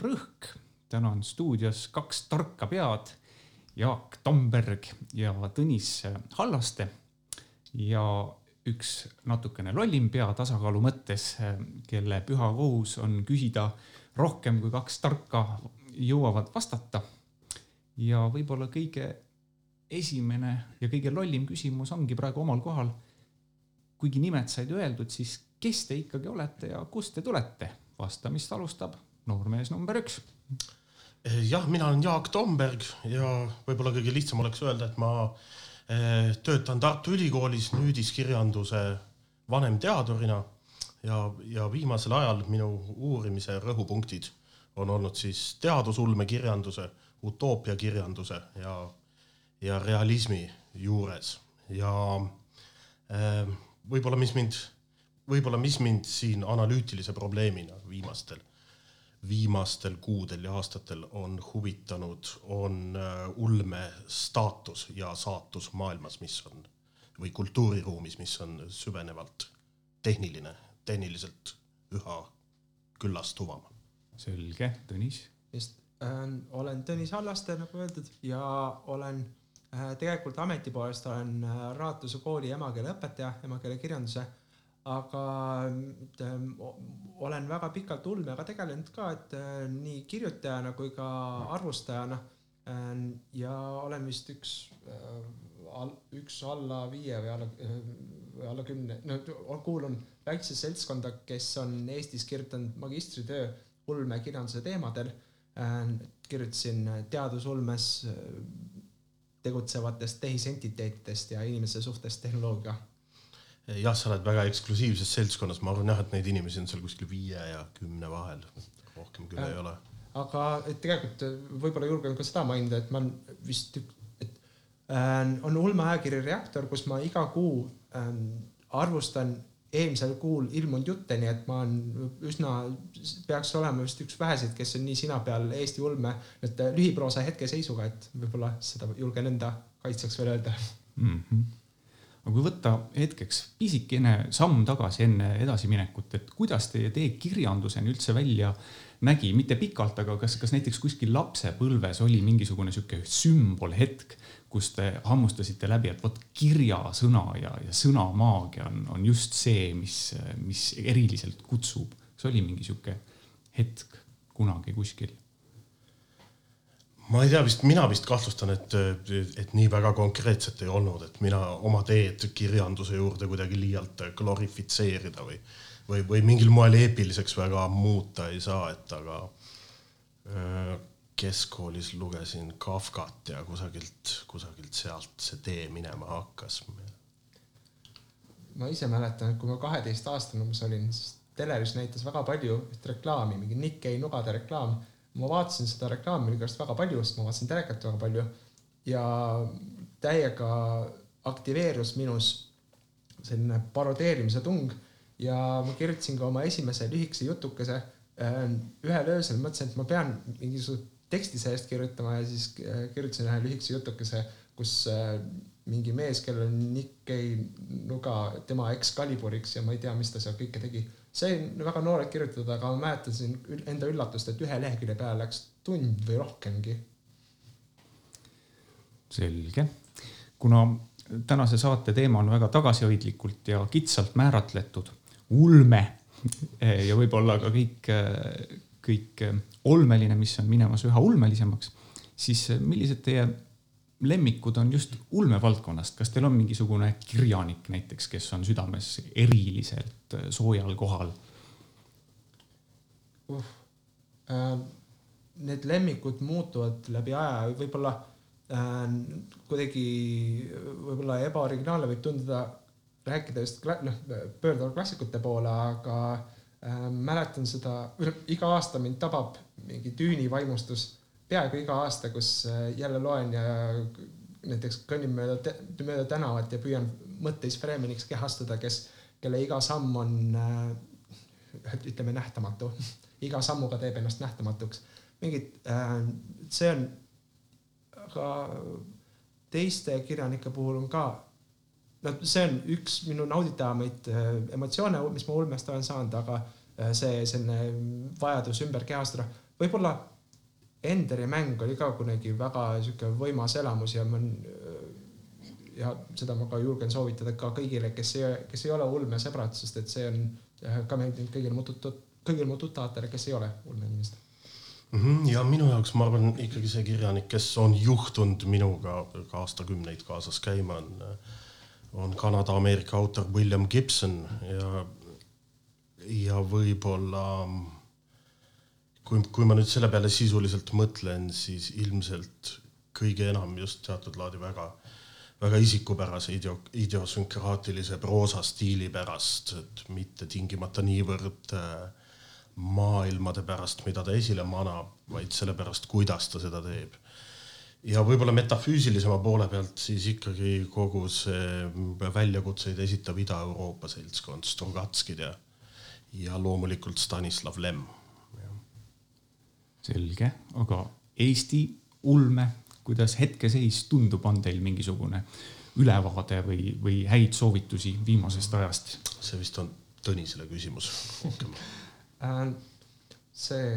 Rõhk. täna on stuudios kaks tarka pead, Jaak Tamberg ja Tõnis Hallaste. ja üks natukene lollim pea tasakaalu mõttes, kelle püha kohus on küsida rohkem kui kaks tarka jõuavad vastata. ja võib-olla kõige esimene ja kõige lollim küsimus ongi praegu omal kohal. kuigi nimed said öeldud, siis kes te ikkagi olete ja kust te tulete? vastamist alustab noormees number üks. jah, mina olen Jaak Tomberg ja võib-olla kõige lihtsam oleks öelda, et ma eh, töötan Tartu Ülikoolis nüüdiskirjanduse vanemteadurina ja, ja viimasel ajal minu uurimise rõhupunktid on olnud siis teadusulmekirjanduse, utoopiakirjanduse ja, ja realismi juures ja eh, võib-olla, mis mind võib-olla, mis mind siin analüütilise probleemina viimastel, viimastel kuudel ja aastatel on huvitanud, on äh, ulme staatus ja saatus maailmas, mis on või kultuuriruumis, mis on süvenevalt tehniline, tehniliselt üha küllastuvam. selge, Tõnis. just äh,, olen Tõnis Hallaste, nagu öeldud ja olen äh, tegelikult ameti poolest olen äh, Raatuse kooli emakeeleõpetaja, emakeelekirjanduse aga ähm, olen väga pikalt ulmega tegelenud ka, et äh, nii kirjutajana kui ka arvustajana. Ähm, ja olen vist üks, äh, üks alla viie või alla, või alla kümne, no kuulun väiksesse seltskonda, kes on Eestis kirjutanud magistritöö ulmekirjanduse teemadel. Ähm, kirjutasin teadusulmes äh, tegutsevatest tehisentiteetidest ja inimese suhtest tehnoloogia jah, sa oled väga eksklusiivses seltskonnas, ma arvan jah, et neid inimesi on seal kuskil viie ja kümne vahel, rohkem küll äh, ei ole. aga et tegelikult võib-olla julgen ka seda mainida, et ma vist, et äh, on ulmeajakiri Reaktor, kus ma iga kuu äh, arvustan eelmisel kuul ilmunud jutte, nii et ma olen üsna, peaks olema vist üks väheseid, kes on nii sina peal Eesti ulme nüüd lühiproosa hetkeseisuga, et võib-olla seda julgen enda kaitseks veel öelda mm. -hmm aga kui võtta hetkeks pisikene samm tagasi enne edasiminekut, et kuidas teie tee kirjanduseni üldse välja nägi, mitte pikalt, aga kas, kas näiteks kuskil lapsepõlves oli mingisugune sihuke sümbolhetk, kus te hammustasite läbi, et vot kirjasõna ja, ja sõnamaagia on, on just see, mis, mis eriliselt kutsub. kas oli mingi sihuke hetk kunagi kuskil? Ma ei tea, vist mina vist kahtlustan, et, et nii väga konkreetset ei olnud, et mina oma teed kirjanduse juurde kuidagi liialt glorifitseerida või, või, või mingil moel eepiliseks väga muuta ei saa, et aga äh, keskkoolis lugesin Kafkat ja kusagilt, kusagilt sealt see tee minema hakkas. ma ise mäletan, et kui ma kaheteistaastane umbes olin, siis teleris näitas väga palju üht reklaami, mingi Nikkei nugade reklaam ma vaatasin seda reklaami millegipärast väga palju, sest ma vaatasin telekat väga palju. Ja täiega aktiveerus minus selline parodeerimise tung. Ja ma kirjutasin ka oma esimese lühikese jutukese. Ähm, ühel öösel mõtlesin, et ma pean mingisuguse teksti sellest kirjutama ja siis äh, kirjutasin ühe lühikese jutukese, kus äh, mingi mees, kellel on Nikkei nuga tema Excaliburiks ja ma ei tea, mis ta seal kõike tegi sain väga noorelt kirjutada, aga ma mäletasin enda üllatust, et ühe lehekülje peale läks tund või rohkemgi. selge, kuna tänase saate teema on väga tagasihoidlikult ja kitsalt määratletud, ulme ja võib-olla ka kõik, kõik olmeline, mis on minemas üha ulmelisemaks, siis millised teie lemmikud on just ulmevaldkonnast, kas teil on mingisugune kirjanik näiteks, kes on südames eriliselt äh, soojal kohal? Uh,? Äh, need lemmikud muutuvad läbi aja, võib-olla äh, kuidagi võib-olla ebaoriginaalne võib tunduda rääkida just noh, pöörduva klassikute poole, aga äh, mäletan seda, iga aasta mind tabab mingi tüüni vaimustus peaaegu iga aasta, kus äh, jälle loen ja näiteks kõnnin mööda, mööda tänavat ja püüan mõtteis freeminiks kehastada, kes, kelle iga samm on äh, ütleme nähtamatu. iga sammuga teeb ennast nähtamatuks. mingid, äh, see on, aga teiste kirjanike puhul on ka, no see on üks minu nauditavamaid emotsioone, mis ma ulmest olen saanud, aga äh, see selline vajadus ümber kehastada. võib-olla Enderi mäng oli ka kunagi väga sihuke võimas elamus ja ma ja seda ma ka julgen soovitada ka kõigile, kes ei, kes ei ole ulmesõbrad, sest et see on ka meeldinud kõigile mu tut-, kõigile mu tuttavatele, kes ei ole ulmeinimesed mm. -hmm. ja minu jaoks, ma arvan ikkagi see kirjanik, kes on juhtunud minuga ka aastakümneid kaasas käima, on, on Kanada-Ameerika autor William Gibson ja, ja võib-olla kui, kui ma nüüd selle peale sisuliselt mõtlen, siis ilmselt kõige enam just teatud laadi väga väga isikupärase ideo-, idiosünkraatilise proosastiili pärast, et mitte tingimata niivõrd äh, maailmade pärast, mida ta esile manab, vaid sellepärast, kuidas ta seda teeb. ja võib-olla metafüüsilisema poole pealt siis ikkagi kogu see väljakutseid esitav Ida-Euroopa seltskond, Strugatskid ja, ja loomulikult Stanislav Lem. Selge, aga Eesti ulme kuidas hetkeseis tundub, on teil mingisugune ülevaade või, või häid soovitusi viimasest ajast? see vist on Tõnisele küsimus. Rohkem. Äh, see,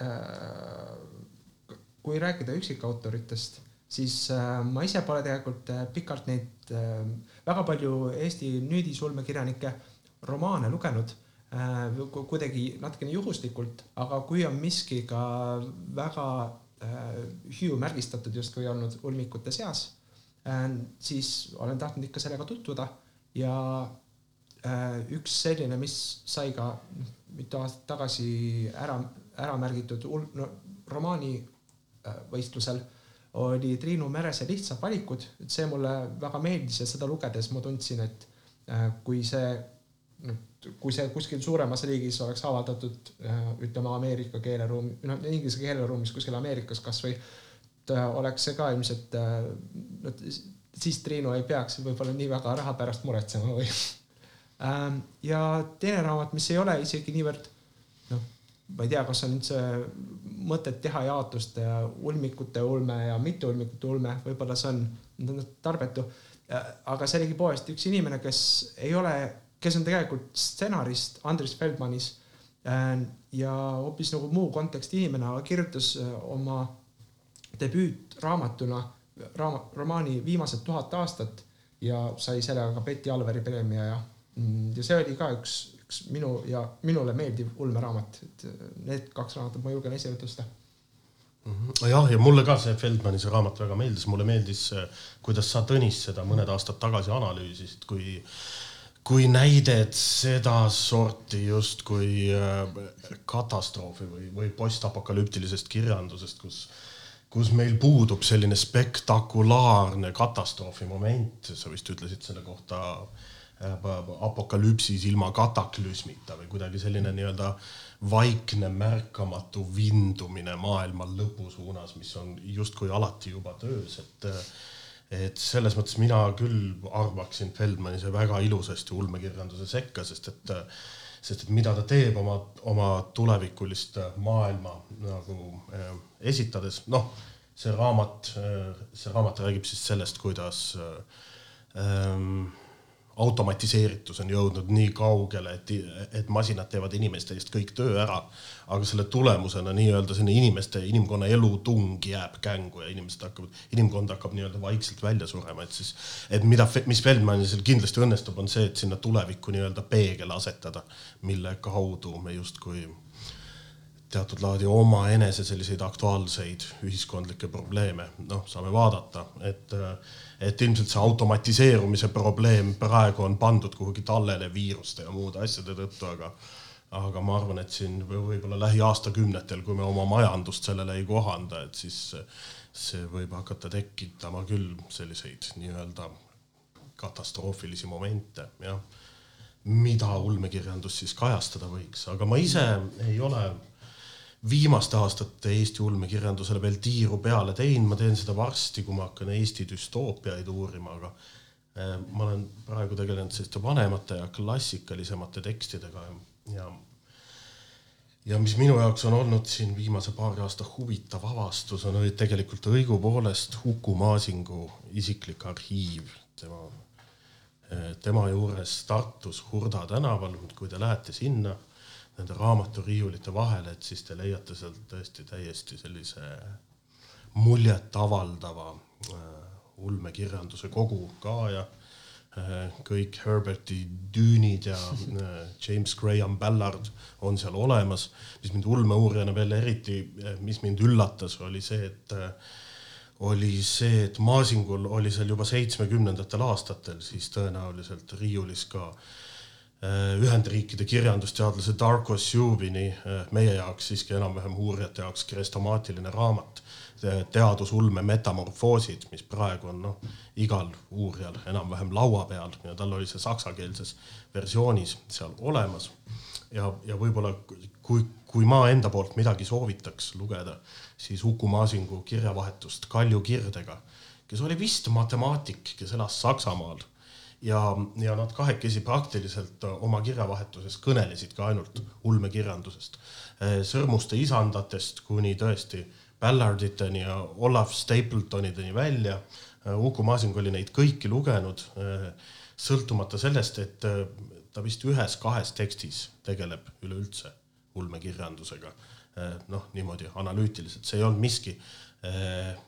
äh, kui rääkida üksikautoritest, siis äh, ma ise pole tegelikult pikalt neid väga palju Eesti nüüdisulmekirjanike romaane lugenud kuidagi natukene juhuslikult, aga kui on miski ka väga Äh, Hugh märgistatud justkui olnud ulmikute seas, äh, siis olen tahtnud ikka sellega tutvuda ja äh, üks selline, mis sai ka mitu aastat tagasi ära, ära märgitud no, romaani võistlusel, oli Triinu Merese Lihtsad valikud, et see mulle väga meeldis ja seda lugedes ma tundsin, et kui see kui see kuskil suuremas riigis oleks avaldatud äh, ütleme Ameerika keeleruum, noh inglise keeleruumis kuskil Ameerikas kasvõi, oleks see ka ilmselt, no äh, siis Triinu ei peaks võib-olla nii väga raha pärast muretsema või. Ähm, ja teine raamat, mis ei ole isegi niivõrd noh, ma ei tea, kas on üldse mõtet teha jaotust ulmikute ulme ja mitteulmikute ulme, võib-olla see on tarbetu. Äh, aga sellegipoolest üks inimene, kes ei ole kes on tegelikult stsenarist Andres Feldmanis äh, ja hoopis nagu muu konteksti inimene, aga kirjutas äh, oma debüütraamatuna raama, romaani Viimased tuhat aastat ja sai sellega ka Betty Alveri preemia ja, mm, ja see oli ka üks, üks minu ja minule meeldiv ulmeraamat, et äh, need kaks raamatut ma julgen esile tõsta mhm. jah, ja mulle ka see Feldmani see raamat väga meeldis, mulle meeldis, kuidas sa Tõnis seda mõned aastad tagasi analüüsisid, kui kui näidet sedasorti justkui äh, katastroofi või, või postapokalüptilisest kirjandusest, kus, kus meil puudub selline spektakulaarne katastroofi moment, sa vist ütlesid selle kohta äh, apokalüpsis ilma kataklüsmita või kuidagi selline nii-öelda vaikne märkamatu vindumine maailma lõpu suunas, mis on justkui alati juba töös, et äh, et selles mõttes mina küll arvaksin Feldmani see väga ilusasti ulmekirjanduse sekka, sest et, sest et mida ta teeb oma, oma tulevikulist maailma nagu äh, esitades, noh, see raamat äh,, see raamat räägib siis sellest, kuidas äh, automatiseeritus on jõudnud nii kaugele, et, et masinad teevad inimeste eest kõik töö ära. aga selle tulemusena nii-öelda selline inimeste, inimkonna elutung jääb kängu ja inimesed hakkavad, inimkond hakkab nii-öelda vaikselt välja surema, et siis, et mida, mis Feldmanil kindlasti õnnestub, on see, et sinna tulevikku nii-öelda peegel asetada, mille kaudu me justkui teatud laadi omaenese selliseid aktuaalseid ühiskondlikke probleeme, noh, saame vaadata, et, et ilmselt see automatiseerumise probleem praegu on pandud kuhugi tallele viiruste ja muude asjade tõttu, aga aga ma arvan, et siin võib-olla lähiaastakümnetel, kui me oma majandust sellele ei kohanda, et siis see võib hakata tekitama küll selliseid nii-öelda katastroofilisi momente, jah, mida ulmekirjandus siis kajastada võiks, aga ma ise ei ole viimaste aastate Eesti ulmekirjandusele veel tiiru peale teinud, ma teen seda varsti, kui ma hakkan Eesti düstoopiaid uurima, aga eh, ma olen praegu tegelenud selliste vanemate ja klassikalisemate tekstidega ja ja mis minu jaoks on olnud siin viimase paari aasta huvitav avastus, on tegelikult õigupoolest Huku Maasingu isiklik arhiiv, tema, eh, tema juures Tartus Hurda tänaval, kui te lähete sinna nende raamaturiiulite vahele, et siis te leiate sealt tõesti täiesti sellise muljetavaldava äh, ulmekirjanduse kogu ka ja äh, kõik Herberti düünid ja äh, James Graham Ballard on seal olemas. mis mind ulmeuurijana veel eriti, mis mind üllatas, oli see, et oli see, et Maasingul oli seal juba seitsmekümnendatel aastatel siis tõenäoliselt riiulis ka Ühendriikide kirjandusteadlase Darko Subini, meie jaoks siiski enam-vähem uurijate jaoks krestomaatiline raamat teadusulme metamorfoosid, mis praegu on noh, igal uurijal enam-vähem laua peal ja tal oli see saksakeelses versioonis seal olemas. ja, ja võib-olla kui, kui ma enda poolt midagi soovitaks lugeda, siis Uku Masingu kirjavahetust Kalju Kirdega, kes oli vist matemaatik, kes elas Saksamaal ja, ja nad kahekesi praktiliselt oma kirjavahetuses kõnelesid ka ainult ulmekirjandusest, sõrmuste isandatest kuni tõesti Ballarditeni ja Olav Stapletonideni välja. Äh, Uku Masing oli neid kõiki lugenud, äh, sõltumata sellest, et äh, ta vist ühes-kahes tekstis tegeleb üleüldse ulmekirjandusega. noh, niimoodi analüütiliselt, see ei olnud miski,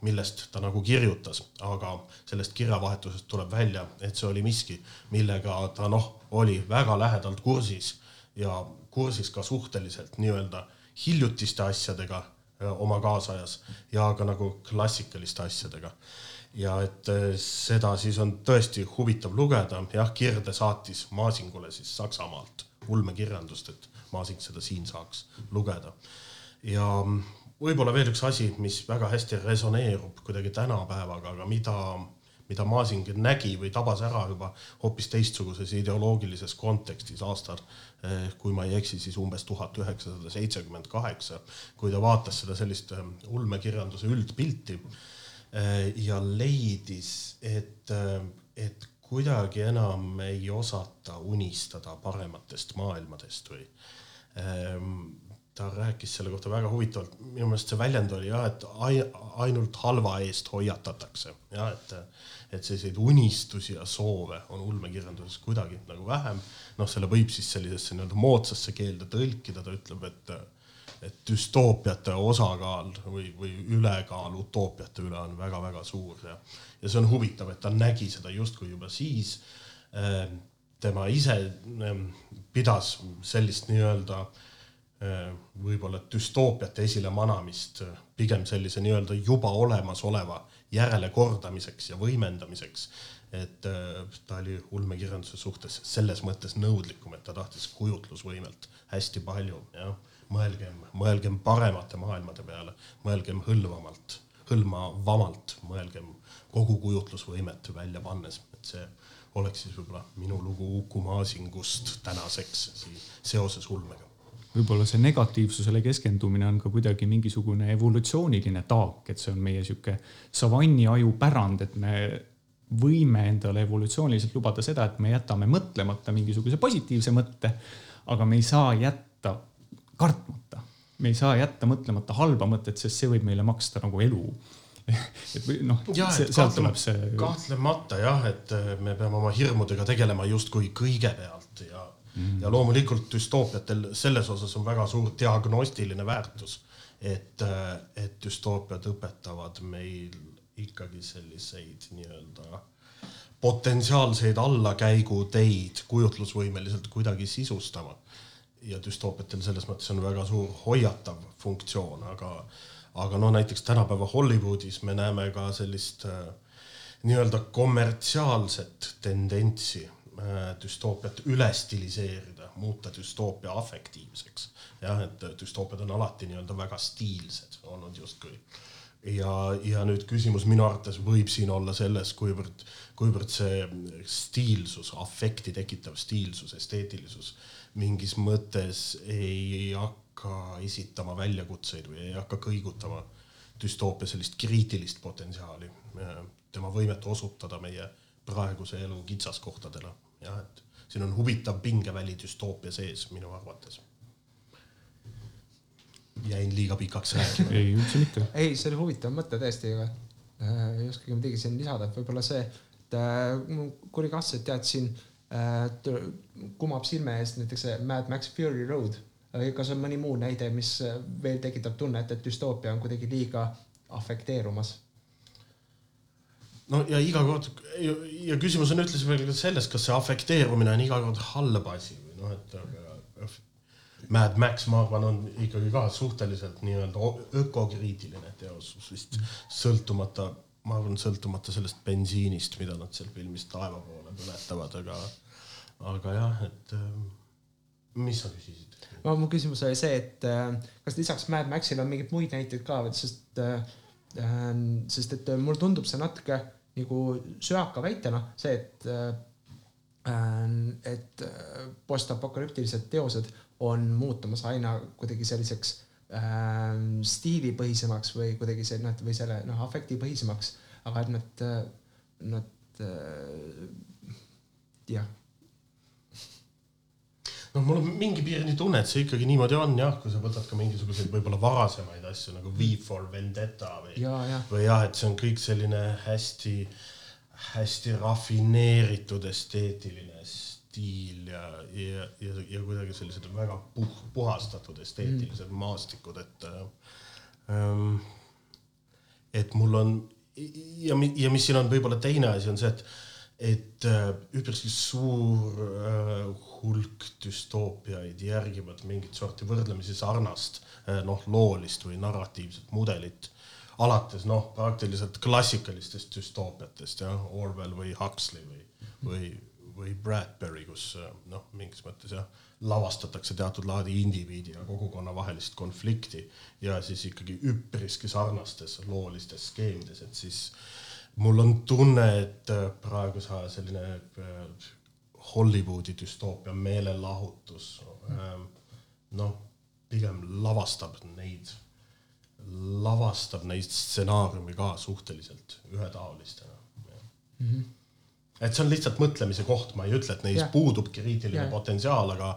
millest ta nagu kirjutas, aga sellest kirjavahetusest tuleb välja, et see oli miski, millega ta noh, oli väga lähedalt kursis ja kursis ka suhteliselt nii-öelda hiljutiste asjadega oma kaasajas ja ka nagu klassikaliste asjadega. ja et äh, seda siis on tõesti huvitav lugeda, jah, Kirde saatis Maasingule siis Saksamaalt ulmekirjandust, et Maasing seda siin saaks lugeda. ja võib-olla veel üks asi, mis väga hästi resoneerub kuidagi tänapäevaga, aga mida mida Masing nägi või tabas ära juba hoopis teistsuguses ideoloogilises kontekstis aastal, eh, kui ma ei eksi, siis umbes tuhat üheksasada seitsekümmend kaheksa, kui ta vaatas seda sellist eh, ulmekirjanduse üldpilti eh, ja leidis, et, et kuidagi enam ei osata unistada parematest maailmadest või ta rääkis selle kohta väga huvitavalt, minu meelest see väljend oli jah, et ainult halva eest hoiatatakse ja et, et selliseid unistusi ja soove on ulmekirjanduses kuidagi nagu vähem. noh, selle võib siis sellisesse nii-öelda moodsasse keelde tõlkida, ta ütleb, et, et düstoopiate osakaal või, või ülekaal utoopiate üle on väga-väga suur ja, ja see on huvitav, et ta nägi seda justkui juba siis. tema ise pidas sellist nii-öelda Äh, võib-olla düstoopiate esilemanamist äh, pigem sellise nii-öelda juba olemasoleva järelekordamiseks ja võimendamiseks. et äh, ta oli ulmekirjanduse suhtes selles mõttes nõudlikum, et ta tahtis kujutlusvõimelt hästi palju, jah. mõelgem, mõelgem paremate maailmade peale, mõelgem hõlvamalt, hõlmavamalt, mõelgem kogu kujutlusvõimet välja pannes, et see oleks siis võib-olla minu lugu Uku Masingust tänaseks seoses ulmega võib-olla see negatiivsusele keskendumine on ka kuidagi mingisugune evolutsiooniline taak, et see on meie sihuke savanniaju pärand, et me võime endale evolutsiooniliselt lubada seda, et me jätame mõtlemata mingisuguse positiivse mõtte, aga me ei saa jätta kartmata, me ei saa jätta mõtlemata halba mõtet, sest see võib meile maksta nagu elu et või noh, sealt tuleb see. kahtlemata jah, et me peame oma hirmudega tegelema justkui kõigepealt ja mm.. ja loomulikult düstoopiatel selles osas on väga suur diagnostiline väärtus, et, et düstoopiad õpetavad meil ikkagi selliseid nii-öelda potentsiaalseid allakäiguteid kujutlusvõimeliselt kuidagi sisustama. ja düstoopiatel selles mõttes on väga suur hoiatav funktsioon, aga, aga noh, näiteks tänapäeva Hollywoodis me näeme ka sellist äh, nii-öelda kommertsiaalset tendentsi düstoopiat üle stiliseerida, muuta düstoopia afektiivseks. jah, et düstoopiad on alati nii-öelda väga stiilsed olnud justkui. ja, ja nüüd küsimus minu arvates võib siin olla selles, kuivõrd, kuivõrd see stiilsus, afekti tekitav stiilsus, esteetilisus mingis mõttes ei hakka esitama väljakutseid või ei hakka kõigutama düstoopia sellist kriitilist potentsiaali, tema võimet osutada meie praeguse elu kitsaskohtadele. Jah, et siin on huvitav pingeväli düstoopia sees minu arvates. jäin liiga pikaks rääkima. ei, üldse mitte. ei, see oli huvitav mõte tõesti, aga äh, ei oskagi midagi siin lisada, et võib-olla see, et äh, kuri kast, et tead siin äh, kumab silme eest näiteks see Mad Max Fury Road kas on mõni muu näide, mis veel tekitab tunnet, et düstoopia on kuidagi liiga afekteerumas? No ja iga kord ja, ja küsimus on ühtlasi veel ka selles, kas see afekteerumine on iga kord halb asi või noh, et aga Mad Max, ma arvan, on ikkagi ka suhteliselt nii-öelda ökokriitiline teos, vist sõltumata, ma arvan, sõltumata sellest bensiinist, mida nad seal filmis taeva poole põletavad, aga, aga jah, et mis sa küsisid? no mu küsimus oli see, et kas lisaks Mad Maxile on mingeid muid näiteid ka, sest äh, sest et äh, mulle tundub see natuke nagu söaka väitena see, et, äh, et äh, postapokalüptilised teosed on muutumas aina kuidagi selliseks äh, stiilipõhisemaks või kuidagi see, noh, või selle noh, afektipõhisemaks, aga et nad, nad äh, jah noh, mul on mingi piirini tunne, et see ikkagi niimoodi on jah, kui sa võtad ka mingisuguseid võib-olla varasemaid asju nagu V for Vendetta või, või jah, et see on kõik selline hästi, hästi rafineeritud esteetiline stiil ja, ja, ja, ja kuidagi sellised väga puh, puhastatud esteetilised mm. maastikud, et ähm,. et mul on ja, ja mis siin on võib-olla teine asi on see, et et äh, üpriski suur äh, hulk düstoopiaid järgivad mingit sorti võrdlemisi sarnast äh, noh, loolist või narratiivset mudelit, alates noh, praktiliselt klassikalistest düstoopiatest jah, Orwell või Huxley või, või, või Bradbury, kus noh, mingis mõttes jah, lavastatakse teatud laadi indiviidi ja kogukonna vahelist konflikti ja siis ikkagi üpriski sarnastes loolistes skeemides, et siis mul on tunne, et äh, praeguse aja selline Hollywoodi düstoopia meelelahutus ähm, noh, pigem lavastab neid, lavastab neid stsenaariumi ka suhteliselt ühetaolistena mm. -hmm. et see on lihtsalt mõtlemise koht, ma ei ütle, et neis yeah. puudub kriitiline yeah. potentsiaal, aga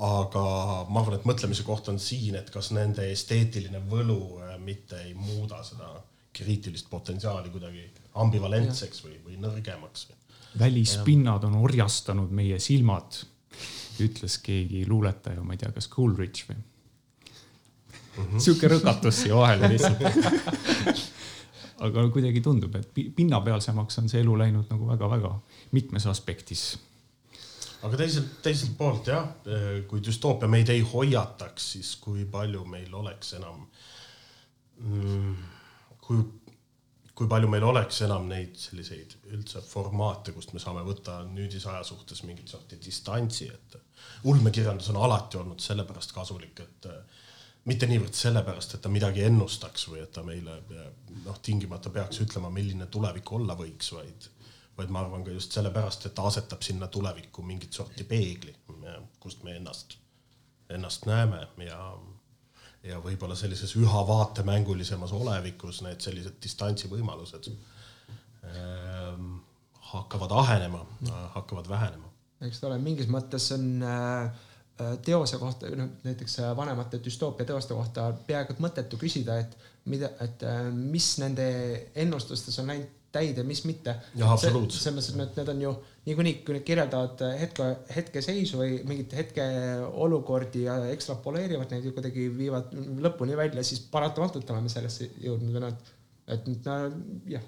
aga ma arvan, et mõtlemise koht on siin, et kas nende esteetiline võlu äh, mitte ei muuda seda kriitilist potentsiaali kuidagi ambivalentseks või, või nõrgemaks. Välispinnad on orjastanud meie silmad, ütles keegi luuletaja, ma ei tea, kas Coolridge või mm -hmm. sihuke rõkatus siia vahele lihtsalt aga kuidagi tundub, et pinnapealsemaks on see elu läinud nagu väga-väga mitmes aspektis. aga teiselt, teiselt poolt jah, kui düstoopia meid ei hoiataks, siis kui palju meil oleks enam mm, kui, kui palju meil oleks enam neid selliseid üldse formaate, kust me saame võtta nüüdisaja suhtes mingit sorti distantsi, et ulmekirjandus on alati olnud sellepärast kasulik, et mitte niivõrd sellepärast, et ta midagi ennustaks või et ta meile noh, tingimata peaks ütlema, milline tulevik olla võiks, vaid, vaid ma arvan ka just sellepärast, et ta asetab sinna tulevikku mingit sorti peegli, kust me ennast, ennast näeme ja ja võib-olla sellises üha vaatemängulisemas olevikus need sellised distantsi võimalused ähm, hakkavad ahenema, hakkavad vähenema. eks ta ole, mingis mõttes on äh, äh, teose kohta, noh näiteks äh, vanemate düstoopia teoste kohta peaaegu et mõttetu küsida, et mida, et mis nende ennustustes on läinud täide, mis mitte. selles mõttes, et need on ju niikuinii, kui nad kirjeldavad hetke, hetkeseisu või mingit hetkeolukordi ja ekstrapoleerivad neid ja kuidagi viivad lõpuni välja, siis paratamatult oleme sellesse jõudnud või noh, et no jah.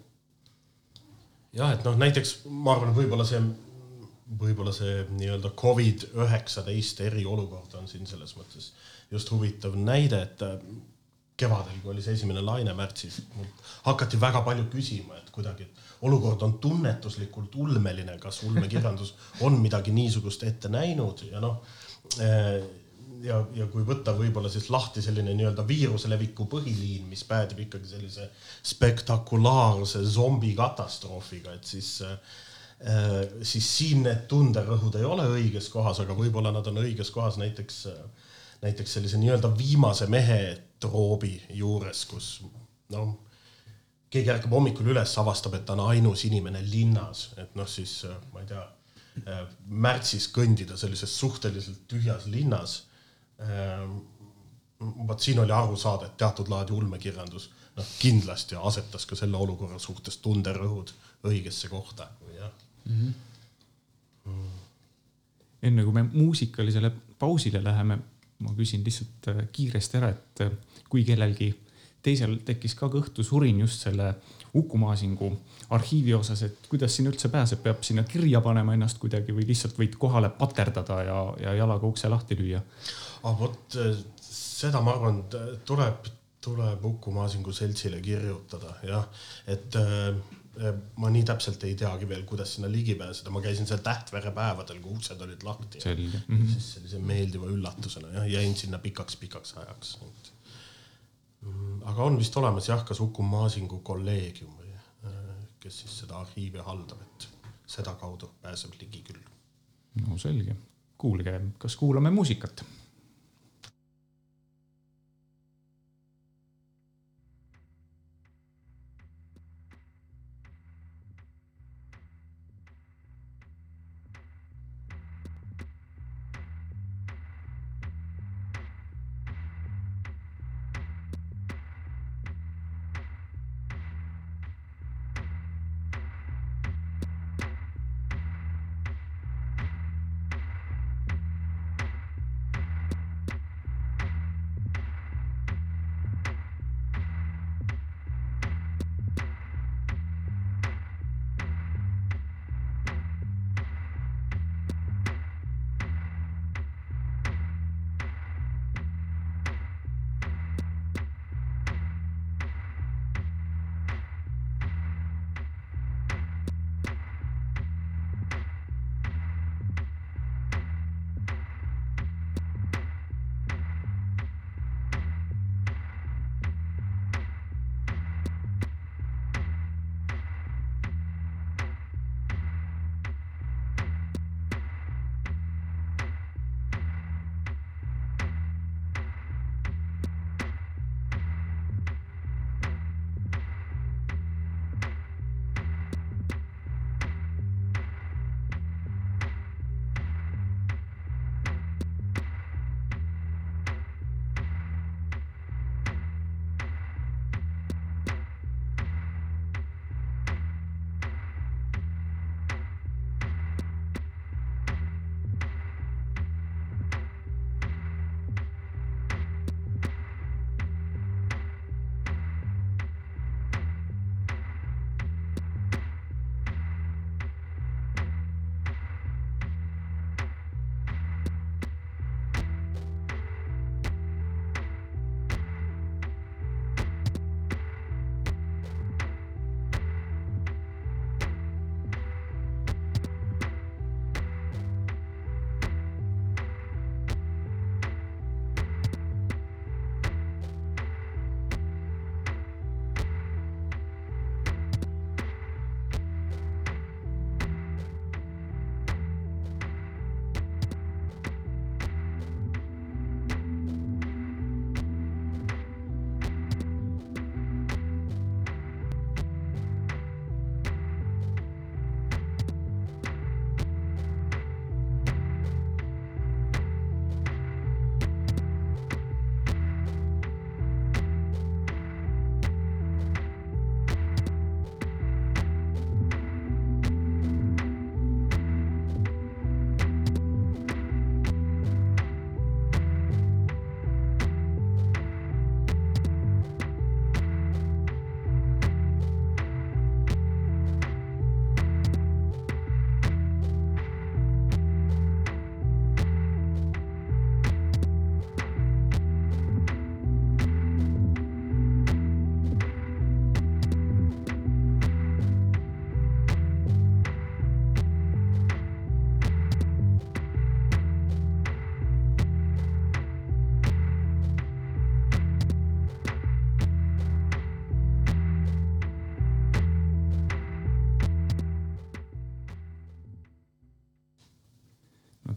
jah, et noh, näiteks ma arvan, võib-olla see, võib-olla see nii-öelda Covid üheksateist eriolukord on siin selles mõttes just huvitav näide, et kevadel, kui oli see esimene laine märtsis, hakati väga palju küsima, et kuidagi, et olukord on tunnetuslikult ulmeline, kas ulmekirjandus on midagi niisugust ette näinud ja noh. Eh, ja, ja kui võtta võib-olla siis lahti selline nii-öelda viiruse leviku põhiliin, mis päädib ikkagi sellise spektakulaarse zombikatastroofiga, et siis äh, siis siin need tunderõhud ei ole õiges kohas, aga võib-olla nad on õiges kohas näiteks, näiteks sellise nii-öelda viimase mehe troobi juures, kus noh, keegi ärkab hommikul üles, avastab, et ta on ainus inimene linnas, et noh, siis ma ei tea, märtsis kõndida sellises suhteliselt tühjas linnas. vot siin oli aru saada, et teatud laadi ulmekirjandus noh, kindlasti asetas ka selle olukorra suhtes tunderõhud õigesse kohta, jah mm. -hmm. Mm. enne kui me muusikalisele pausile läheme ma küsin lihtsalt äh, kiiresti ära, et äh, kui kellelgi teisel tekkis ka kõhtu surin just selle Uku Maasingu arhiivi osas, et kuidas sinna üldse pääseb, peab sinna kirja panema ennast kuidagi või lihtsalt võid kohale paterdada ja, ja jalaga ukse lahti lüüa? ah vot seda ma arvan, tuleb, tuleb Uku Maasingu seltsile kirjutada jah, et äh, ma nii täpselt ei teagi veel, kuidas sinna ligi pääseda, ma käisin seal Tähtvere päevadel, kui uksed olid lahti. selge. -hmm. siis sellise meeldiva üllatusena jah, jäin sinna pikaks-pikaks ajaks. Mm, aga on vist olemas jah, kas Uku Maasingu kolleegium või kes siis seda arhiivi haldab, et sedakaudu pääseb ligi küll. no selge, kuulge, kas kuulame muusikat?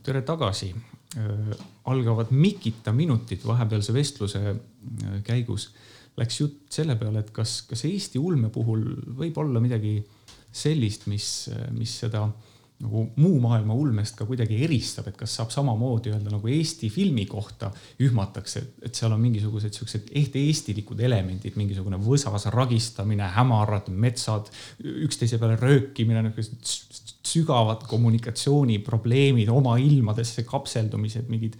Tere tagasi. algavad Mikita minutid vahepealse vestluse käigus. Läks jutt selle peale, et kas, kas Eesti ulme puhul võib olla midagi sellist, mis, mis seda nagu muu maailma ulmest ka kuidagi eristab, et kas saab samamoodi öelda nagu Eesti filmi kohta ühmatakse, et seal on mingisugused siuksed ehte-eestilikud elemendid, mingisugune võsas ragistamine, hämarad metsad, üksteise peale röökimine, niisugused sügavad kommunikatsiooniprobleemid, oma ilmadesse kapseldumised, mingid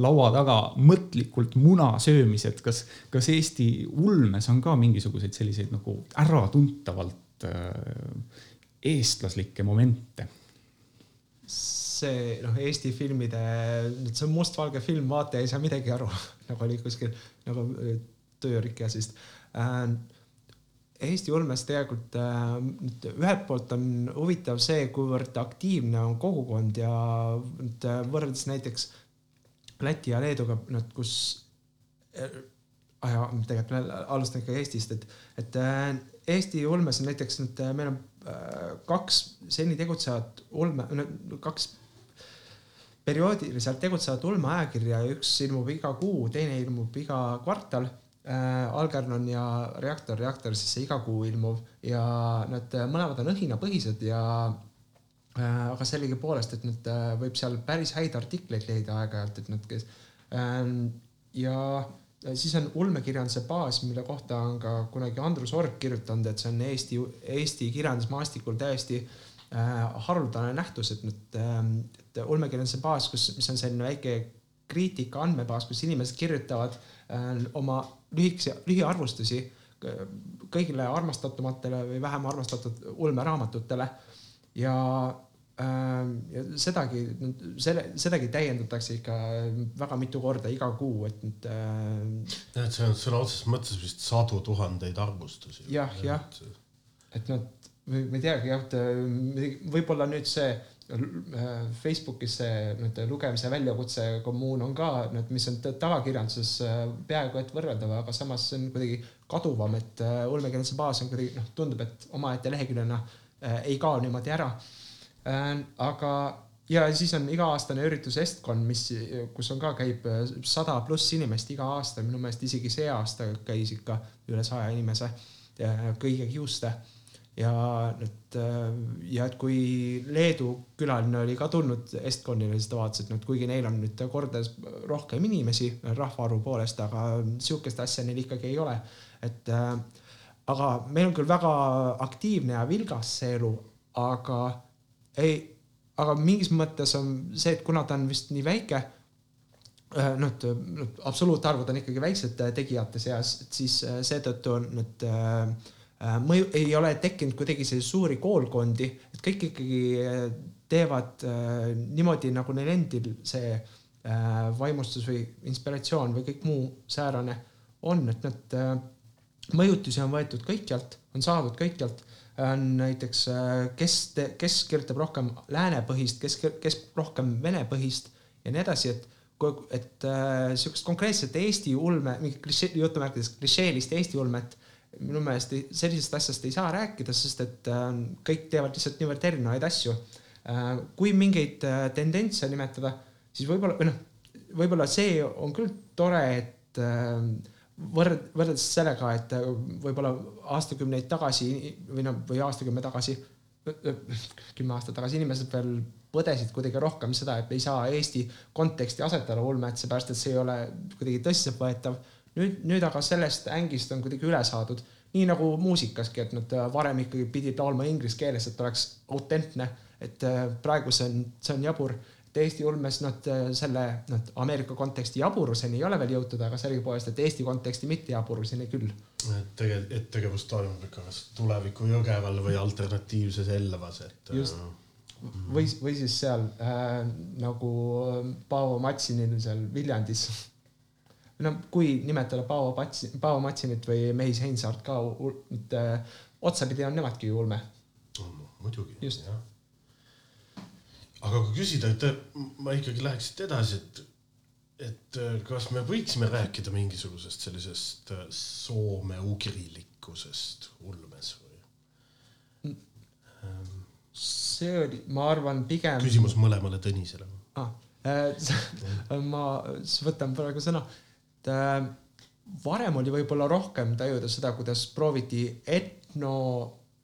laua taga mõtlikult muna söömised, kas, kas Eesti ulmes on ka mingisuguseid selliseid nagu äratuntavalt äh, eestlaslikke momente? see noh, Eesti filmide, see on mustvalge film, vaataja ei saa midagi aru nagu oli kuskil nagu äh, töörikkesest äh, Eesti ulmes tegelikult äh, ühelt poolt on huvitav see, kuivõrd aktiivne on kogukond ja nüüd äh, võrreldes näiteks Läti ja Leeduga, nüüd kus äh,, tegelikult alustan ikka Eestist, et, et äh, Eesti ulmes on näiteks nüüd äh, meil on kaks seni tegutsevat ulme, kaks perioodiliselt tegutsevat ulmeajakirja ja üks ilmub iga kuu, teine ilmub iga kvartal. Äh, Algernon ja Reaktor, Reaktor siis see iga kuu ilmuv ja nad mõlemad on õhinapõhised ja äh, aga sellegipoolest, et nüüd äh, võib seal päris häid artikleid leida aeg-ajalt, et nad, kes äh, ja siis on ulmekirjanduse baas, mille kohta on ka kunagi Andrus Org kirjutanud, et see on Eesti, Eesti kirjandusmaastikul täiesti äh, haruldane nähtus, et nüüd äh,, et ulmekirjanduse baas, kus, mis on selline väike kriitika andmebaas, kus inimesed kirjutavad äh, oma lühikese, lühiarvustusi kõigile armastatumatele või vähem armastatud ulmeraamatutele. Ja ja sedagi, selle, sedagi täiendatakse ikka väga mitu korda iga kuu, et nüüd äh.... et see on sõna otseses mõttes vist sadu tuhandeid arvustusi. jah, jah, et nad, ma ei teagi jah, et võib-olla nüüd see Äh, Facebookis see nüüd lugemise väljakutse kommuun on ka mis on tavakirjanduses äh, peaaegu et võrreldav, aga samas see on kuidagi kaduvam, et äh, ulmekirjanduse baas on kuidagi noh, tundub, et omaette leheküljena ei kao niimoodi ära. Aga ja siis on iga-aastane üritus Estkon, mis, kus on ka, käib sada pluss inimest iga aasta, minu meelest isegi see aasta käis ikka üle saja inimese kõige kiuste ja nüüd äh, ja et kui Leedu külaline oli ka tulnud Estconile, siis ta vaatas, et nüüd kuigi neil on nüüd kordades rohkem inimesi rahvaarvu poolest, aga sihukest asja neil ikkagi ei ole. et äh, aga meil on küll väga aktiivne ja vilgas see elu, aga ei, aga mingis mõttes on see, et kuna ta on vist nii väike äh, noh, et absoluutarvud on ikkagi väiksed tegijate seas, et siis seetõttu on äh, Äh, mõju, ei ole tekkinud kuidagi selliseid suuri koolkondi, et kõik ikkagi äh, teevad äh, niimoodi, nagu neil endil see vaimustus või inspiratsioon või kõik muu säärane on, et nad mõjutusi on võetud kõikjalt, on saadud kõikjalt. On näiteks, kes, kes kirjutab rohkem läänepõhist, kes, kes rohkem venepõhist ja nii edasi, et et äh, sihukest konkreetset Eesti ulme, mingit klišee, jutumärkides klišeelist Eesti ulmet minu meelest ei, sellisest asjast ei saa rääkida, sest et äh, kõik teevad lihtsalt niivõrd erinevaid asju äh,. kui mingeid äh, tendentse nimetada, siis võib-olla, või noh, võib-olla see on küll tore, et äh, võrd-, võrreldes sellega, et äh, võib-olla aastakümneid tagasi või noh, või aastakümme tagasi, kümme aastat tagasi inimesed veel põdesid kuidagi rohkem seda, et ei saa Eesti konteksti asetada ulmet, seepärast et see ei ole kuidagi tõsiseltvõetav. Nüüd, nüüd aga sellest ängist on kuidagi üle saadud, nii nagu muusikaski, et nad äh, varem ikkagi pidid laulma inglise keeles, et oleks autentne, et äh, praegu see on, see on jabur et Eesti ulmes nad äh, selle, noh, Ameerika konteksti jaburuseni ei ole veel jõutud, aga sellegipoolest, et Eesti konteksti mitte jaburuseni küll. et tege-, et tegevus toimub ikka kas tuleviku Jõgeval või alternatiivses Elvas, et. just, või, või siis seal äh, nagu Paavo Matsinil seal Viljandis no kui nimetada Paavo Patsi, Paavo Matsinit või Mehis Heinsaart ka, et äh, otsapidi on nemadki ju ulme muidugi. just. Aga kui küsida, et ma ikkagi läheks siit edasi, et, et äh, kas me võiksime rääkida mingisugusest sellisest äh, soome-ugrilikkusest ulmes või? see oli, ma arvan, pigem. küsimus mõlemale Tõnisele ah,. ma siis võtan praegu sõna et äh, varem oli võib-olla rohkem tajuda seda, kuidas prooviti etno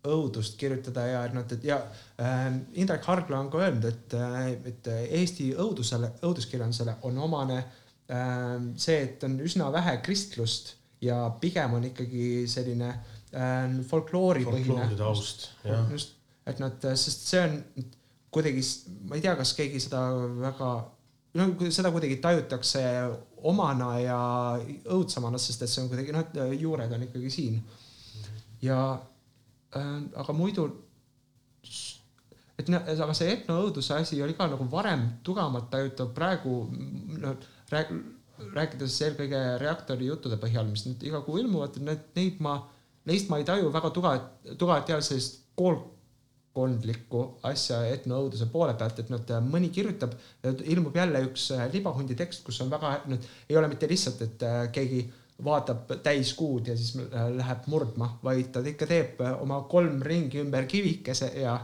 õudust kirjutada ja noh, et ja äh, Indrek Hargla on ka öelnud, et, äh, et Eesti õudusele, õuduskirjandusele on omane äh, see, et on üsna vähe kristlust ja pigem on ikkagi selline äh, folklooripõhine. taust, jah. just, et nad, sest see on kuidagi, ma ei tea, kas keegi seda väga no seda kuidagi tajutakse omana ja õudsemana, sest et see on kuidagi noh, et juured on ikkagi siin. ja äh, aga muidu, et noh, aga see etnoõuduse asi oli ka nagu varem tugevamalt tajutav, praegu noh rääk, rääkides eelkõige reaktori juttude põhjal, mis nüüd iga kuu ilmuvad, need, neid ma, neist ma ei taju väga tugevat, tugevat jälle sellist koolkondlikku asja etnoõuduse poole pealt, et nad, mõni kirjutab, ilmub jälle üks libahundi tekst, kus on väga, nüüd ei ole mitte lihtsalt, et keegi vaatab täiskuud ja siis läheb murdma, vaid ta ikka teeb oma kolm ringi ümber kivikese ja,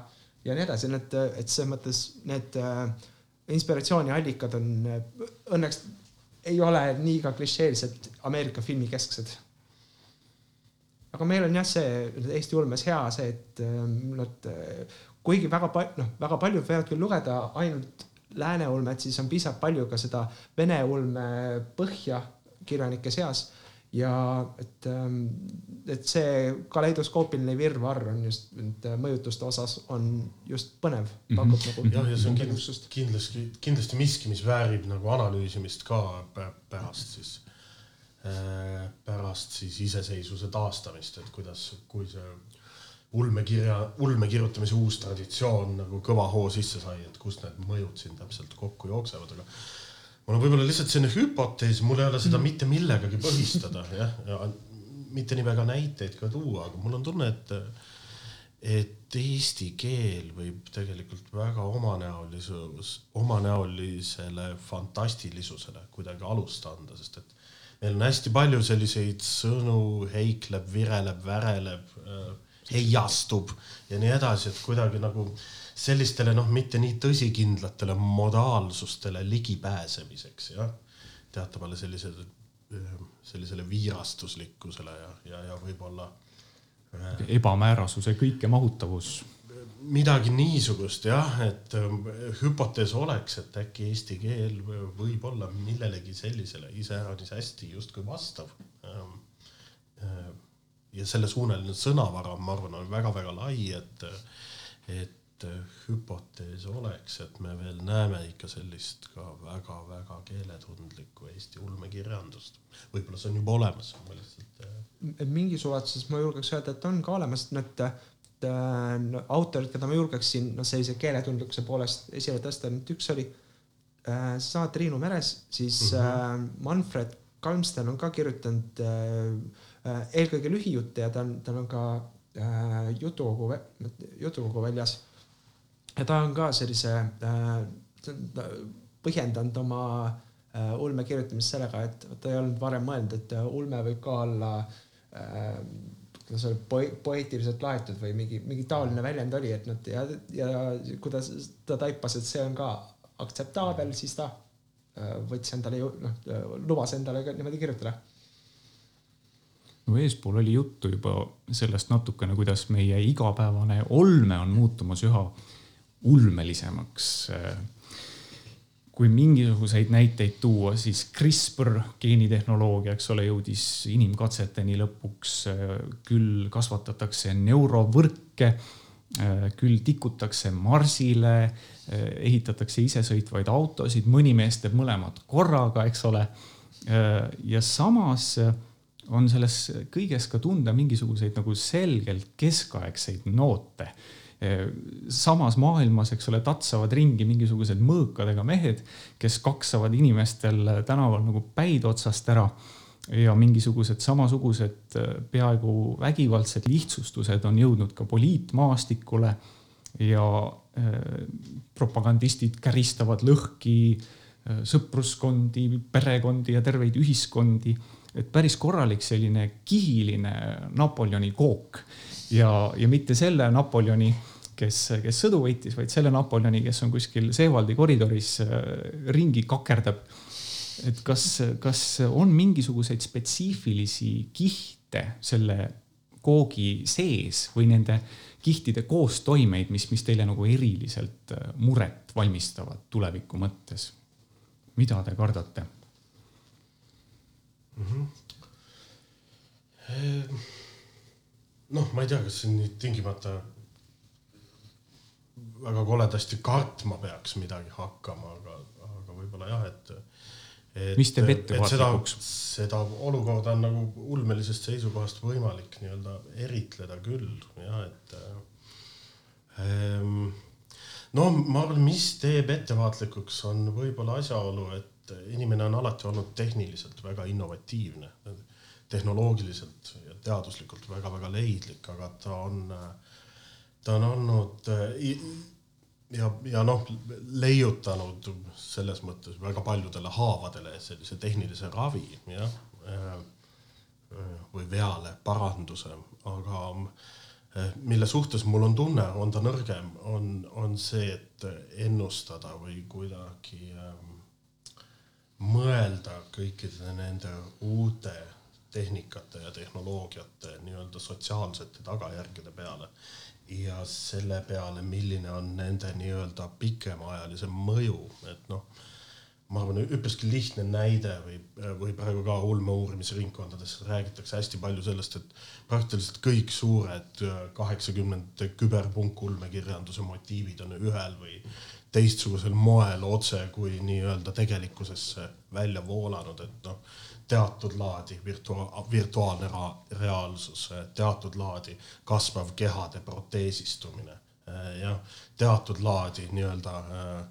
ja nii edasi, et, et selles mõttes need inspiratsiooniallikad on õnneks ei ole nii ka klišeeliselt Ameerika filmi kesksed. aga meil on jah, see Eesti ulmes hea see, et nad, kuigi väga palju, noh, väga paljud võivad küll lugeda ainult lääne ulmet, siis on piisavalt palju ka seda vene ulme põhja kirjanike seas ja et, ähm, et see kaleidoskoopiline virvarr on just nende mõjutuste osas on just põnev, mhm. pakub mm -hmm. nagu. jah, ja see on kindlasti, kindlasti, kindlasti miski, mis väärib nagu analüüsimist ka pärast siis, äh, pärast siis iseseisvuse taastamist, et kuidas, kui see ulmekirja, ulme kirjutamise uus traditsioon nagu kõva hoo sisse sai, et kust need mõjud siin täpselt kokku jooksevad, aga mul on võib-olla lihtsalt selline hüpotees, mul ei ole seda mm. mitte millegagi põhistada, jah, ja mitte nii väga näiteid ka tuua, aga mul on tunne, et et eesti keel võib tegelikult väga omanäolisus, omanäolisele fantastilisusele kuidagi alust anda, sest et meil on hästi palju selliseid sõnu, heikleb, vireleb, väreleb, heiastub ja nii edasi, et kuidagi nagu äh, sellistele noh, mitte nii tõsikindlatele modaalsustele ligipääsemiseks jah, teatavale sellisele, sellisele viirastuslikkusele ja, ja, ja võib-olla. Ebamäärasuse kõikemahutavus. midagi niisugust jah, et hüpotees oleks, et äkki eesti keel võib olla millelegi sellisele iseäranis hästi justkui vastav. Ähm, äh, ja sellesuunaline sõnavara, ma arvan, on väga-väga lai, et, et hüpotees oleks, et me veel näeme ikka sellist ka väga-väga keeletundlikku Eesti ulmekirjandust. võib-olla see on juba olemas, ma lihtsalt. Äh, mingis ulatuses ma julgeks öelda, et on ka olemas, need äh, autorid, keda ma julgeksin noh, sellise keeletundlikkuse poolest esile tõsta, nüüd üks oli äh, seesama Triinu Meres, siis mm -hmm. äh, Manfred Kalmsten on ka kirjutanud äh, eelkõige lühijutte ja ta on, tal on ka äh, jutukogu, jutukogu väljas ja ta on ka sellise äh,, põhjendanud oma äh, ulme kirjutamist sellega, et ta ei olnud varem mõelnud, et ulme võib ka olla äh, kuidas öelda poe, poeetiliselt laetud või mingi, mingi taoline väljend oli, et nad ja, ja kuidas ta taipas, et see on ka aktseptaabel, siis ta äh, võttis endale ju noh, lubas endale ka niimoodi kirjutada. No eespool oli juttu juba sellest natukene, kuidas meie igapäevane olme on muutumas üha ulmelisemaks. kui mingisuguseid näiteid tuua, siis CRISPR geenitehnoloogia, eks ole, jõudis inimkatseteni lõpuks. küll kasvatatakse neurovõrke, küll tikutakse Marsile, ehitatakse isesõitvaid autosid, mõni mees teeb mõlemad korraga, eks ole. ja samas on selles kõiges ka tunda mingisuguseid nagu selgelt keskaegseid noote samas maailmas, eks ole, tatsavad ringi mingisugused mõõkadega mehed, kes kaksavad inimestel tänaval nagu päid otsast ära ja mingisugused samasugused peaaegu vägivaldsed lihtsustused on jõudnud ka poliitmaastikule ja propagandistid käristavad lõhki sõpruskondi, perekondi ja terveid ühiskondi. et päris korralik selline kihiline Napoleoni kook ja, ja mitte selle Napoleoni kes, kes sõdu võitis, vaid selle Napoleoni, kes on kuskil Seevaldi koridoris äh, ringi kakerdab. et kas, kas on mingisuguseid spetsiifilisi kihte selle koogi sees või nende kihtide koostoimeid, mis, mis teile nagu eriliselt äh, muret valmistavad tuleviku mõttes? mida te kardate mm? -hmm. Noh, ma ei tea, kas nüüd tingimata väga koledasti kartma peaks midagi hakkama, aga, aga võib-olla jah, et, et. mis teeb ettevaatlikuks? seda olukorda on nagu ulmelisest seisukohast võimalik nii-öelda eritleda küll jah, et ähm, no ma arvan, mis teeb ettevaatlikuks, on võib-olla asjaolu, et inimene on alati olnud tehniliselt väga innovatiivne, tehnoloogiliselt ja teaduslikult väga-väga leidlik, aga ta on, ta on olnud ja, ja noh, leiutanud selles mõttes väga paljudele haavadele sellise tehnilise ravi, jah, või veale paranduse, aga Eh, mille suhtes mul on tunne, on ta nõrgem, on, on see, et ennustada või kuidagi mõelda kõikide nende uute tehnikate ja tehnoloogiate nii-öelda sotsiaalsete tagajärgede peale. Ja selle peale, milline on nende nii-öelda pikemaajalise mõju, et noh ma arvan, üpriski lihtne näide või, või praegu ka ulmeuurimisringkondades räägitakse hästi palju sellest, et praktiliselt kõik suured kaheksakümnendate küberpunkulmekirjanduse motiivid on ühel või teistsugusel moel otse kui nii-öelda tegelikkusesse välja voolanud, et noh, teatud laadi virtua-, virtuaalne reaalsus, teatud laadi kasvav kehade proteesistumine, jah, teatud laadi nii-öelda äh,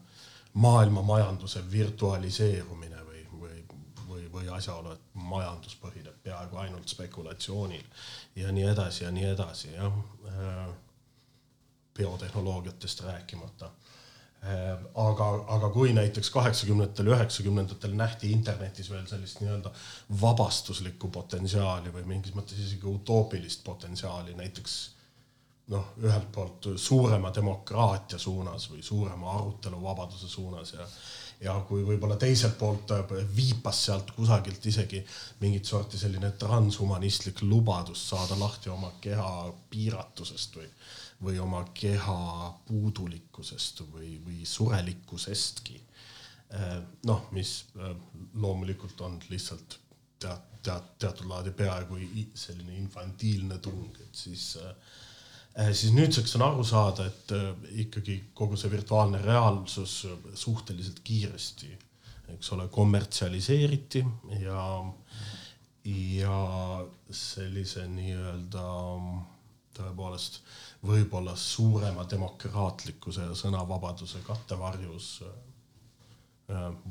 maailmamajanduse virtualiseerumine või, või, või, või asjaolu, et majandus põhineb peaaegu ainult spekulatsioonil ja nii edasi ja nii edasi, jah. Biotehnoloogiatest rääkimata. Äh, aga, aga kui näiteks kaheksakümnendatel, üheksakümnendatel nähti internetis veel sellist nii-öelda vabastuslikku potentsiaali või mingis mõttes isegi utoopilist potentsiaali, näiteks noh, ühelt poolt suurema demokraatia suunas või suurema aruteluvabaduse suunas ja ja kui võib-olla teiselt poolt viipas sealt kusagilt isegi mingit sorti selline transhumanistlik lubadus saada lahti oma keha piiratusest või, või oma keha puudulikkusest või, või surelikkusestki. noh, mis loomulikult on lihtsalt tead, tead, teatud laadi peaaegu selline infantiilne tung, et siis äh, Äh, siis nüüdseks on aru saada, et äh, ikkagi kogu see virtuaalne reaalsus äh, suhteliselt kiiresti, eks ole, kommertsialiseeriti ja, ja sellise nii-öelda tõepoolest võib-olla suurema demokraatlikkuse ja sõnavabaduse kattevarjus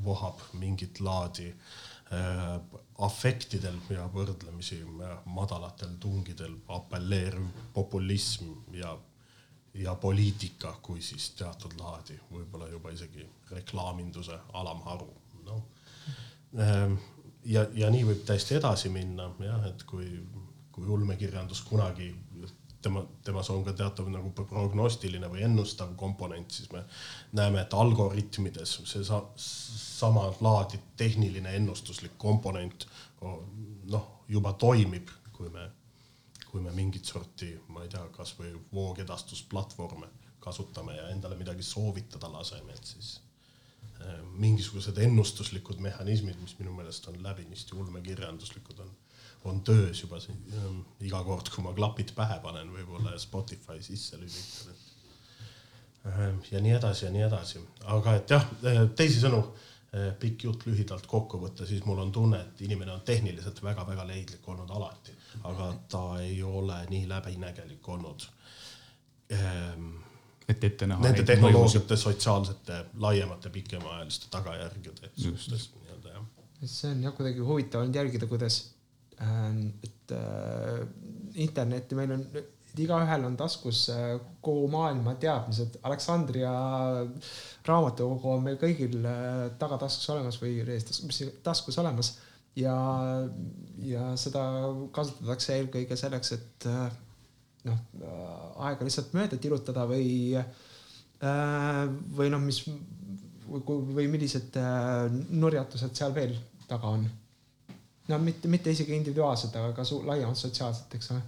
vohab mingit laadi äh, Äh, afektidel ja võrdlemisi äh, madalatel tungidel apelleeriv populism ja, ja poliitika kui siis teatud laadi, võib-olla juba isegi reklaaminduse alamharu, noh. Ähm, ja, ja nii võib täiesti edasi minna jah, et kui, kui ulmekirjandus kunagi tema, temas on ka teatav nagu prognostiline või ennustav komponent, siis me näeme, et algoritmides see sa, sama laadi tehniline ennustuslik komponent noh, juba toimib, kui me, kui me mingit sorti, ma ei tea, kasvõi voogedastusplatvorme kasutame ja endale midagi soovitada laseme, et siis äh, mingisugused ennustuslikud mehhanismid, mis minu meelest on läbinisti ulmekirjanduslikud, on on töös juba siin ähm, iga kord, kui ma klapid pähe panen võib-olla ja Spotify sisse lülitan, et ähm, ja nii edasi ja nii edasi, aga et jah, äh, teisisõnu äh, pikk jutt lühidalt kokku võtta, siis mul on tunne, et inimene on tehniliselt väga-väga leidlik olnud alati, aga ta ei ole nii läbinägelik olnud ähm, et ette näha. Nende tehnoloogiate sotsiaalsete laiemate pikemaajaliste tagajärgede suhtes nii-öelda jah. see on jah kuidagi huvitav olnud jälgida, kuidas et äh, internetti meil on, igaühel on taskus äh, kogu maailma teadmised. Aleksandria raamatukogu on meil kõigil äh, tagataskus olemas või taskus olemas ja, ja seda kasutatakse eelkõige selleks, et noh, aega lihtsalt mööda tirutada või, või noh, mis või millised nurjatused seal veel taga on no mitte, mitte isegi individuaalselt, aga ka laiemalt sotsiaalselt, eks ole.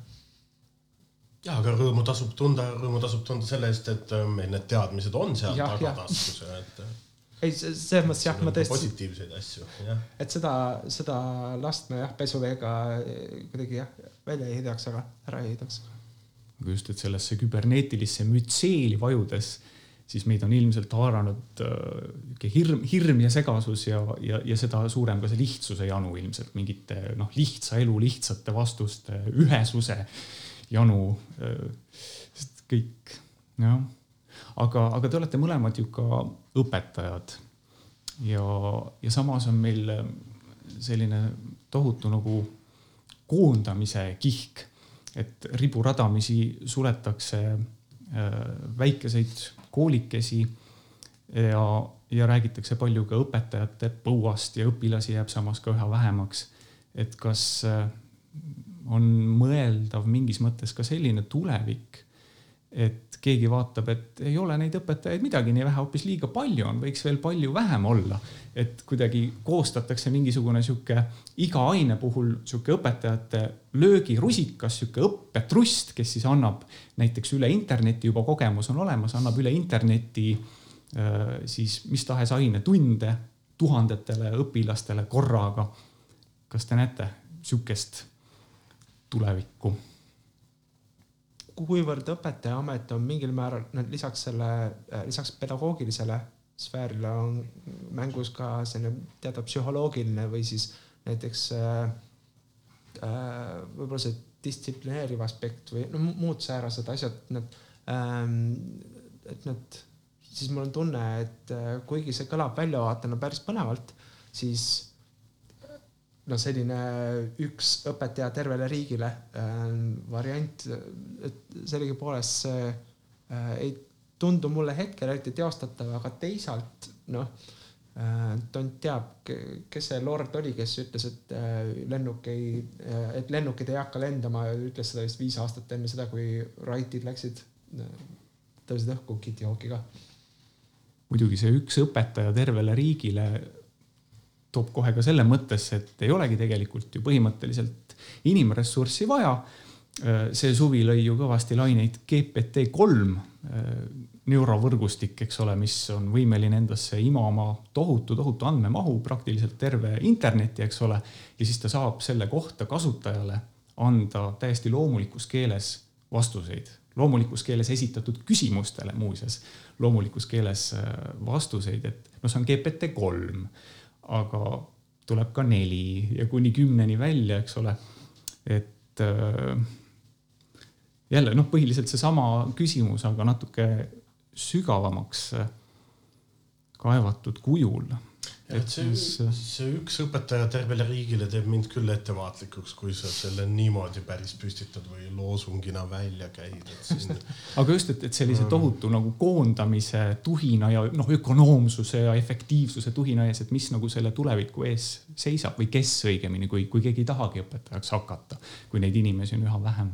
ja, aga rõõmu tasub tunda, rõõmu tasub tunda selle eest, et äh, meil need teadmised on seal tagataskus et. Äh, ei, selles mõttes jah, ma tõesti. positiivseid asju, jah. et seda, seda last me jah, pesuveega äh, kuidagi jah, välja ei heidaks, aga ära ei heidaks. aga just, et sellesse küberneetilisse mütseeli vajudes siis meid on ilmselt haaranud äh, hirm, hirm ja segasus ja, ja, ja seda suurem ka see lihtsuse janu ilmselt mingite noh, lihtsa elu lihtsate vastuste ühesuse janu. sest kõik jah, aga, aga te olete mõlemad ju ka õpetajad ja, ja samas on meil selline tohutu nagu koondamise kihk, et riburadamisi suletakse äh, väikeseid koolikesi ja, ja räägitakse palju ka õpetajate põuast ja õpilasi jääb samas ka üha vähemaks. et kas äh, on mõeldav mingis mõttes ka selline tulevik, et keegi vaatab, et ei ole neid õpetajaid midagi nii vähe, hoopis liiga palju on, võiks veel palju vähem olla. et kuidagi koostatakse mingisugune sihuke iga aine puhul sihuke õpetajate löögirusikas, sihuke õppetrust, kes siis annab näiteks üle interneti, juba kogemus on olemas, annab üle interneti äh, siis mis tahes aine tunde tuhandetele õpilastele korraga. kas te näete sihukest tulevikku? Kuivõrd õpetajaamet on mingil määral, noh lisaks selle, äh, lisaks pedagoogilisele sfäärile on mängus ka selline teatav psühholoogiline või siis näiteks äh, äh, võib-olla see distsiplineeriv aspekt või no muud säärased asjad, need ähm,, et need, siis mul on tunne, et kuigi see kõlab väljavaatena päris põnevalt, siis noh, selline üks õpetaja tervele riigile äh, variant, et sellegipoolest see äh, ei tundu mulle hetkel eriti teostatav, aga teisalt noh äh,, tont teab, kes see lord oli, kes ütles, et äh, lennuk ei äh,, et lennukid ei hakka lendama, ütles seda vist viis aastat enne seda, kui Wrightid läksid, tõusid õhku Kitty Hawkiga. muidugi see üks õpetaja tervele riigile toob kohe ka selle mõttesse, et ei olegi tegelikult ju põhimõtteliselt inimressurssi vaja. see suvi lõi ju kõvasti laineid GPT kolm neurovõrgustik, eks ole, mis on võimeline endasse imama tohutu, tohutu andmemahu, praktiliselt terve interneti, eks ole. ja siis ta saab selle kohta kasutajale anda täiesti loomulikus keeles vastuseid, loomulikus keeles esitatud küsimustele muuseas, loomulikus keeles vastuseid, et noh, see on GPT kolm aga tuleb ka neli ja kuni kümneni välja, eks ole. et äh, jälle noh, põhiliselt seesama küsimus, aga natuke sügavamaks kaevatud kujul et see, see üks õpetaja tervele riigile teeb mind küll ettevaatlikuks, kui sa selle niimoodi päris püstitad või loosungina välja käid, et siin. aga just, et, et sellise tohutu nagu koondamise tuhina ja noh, ökonoomsuse ja efektiivsuse tuhina ees, et mis nagu selle tuleviku ees seisab või kes õigemini, kui, kui keegi ei tahagi õpetajaks hakata, kui neid inimesi on üha vähem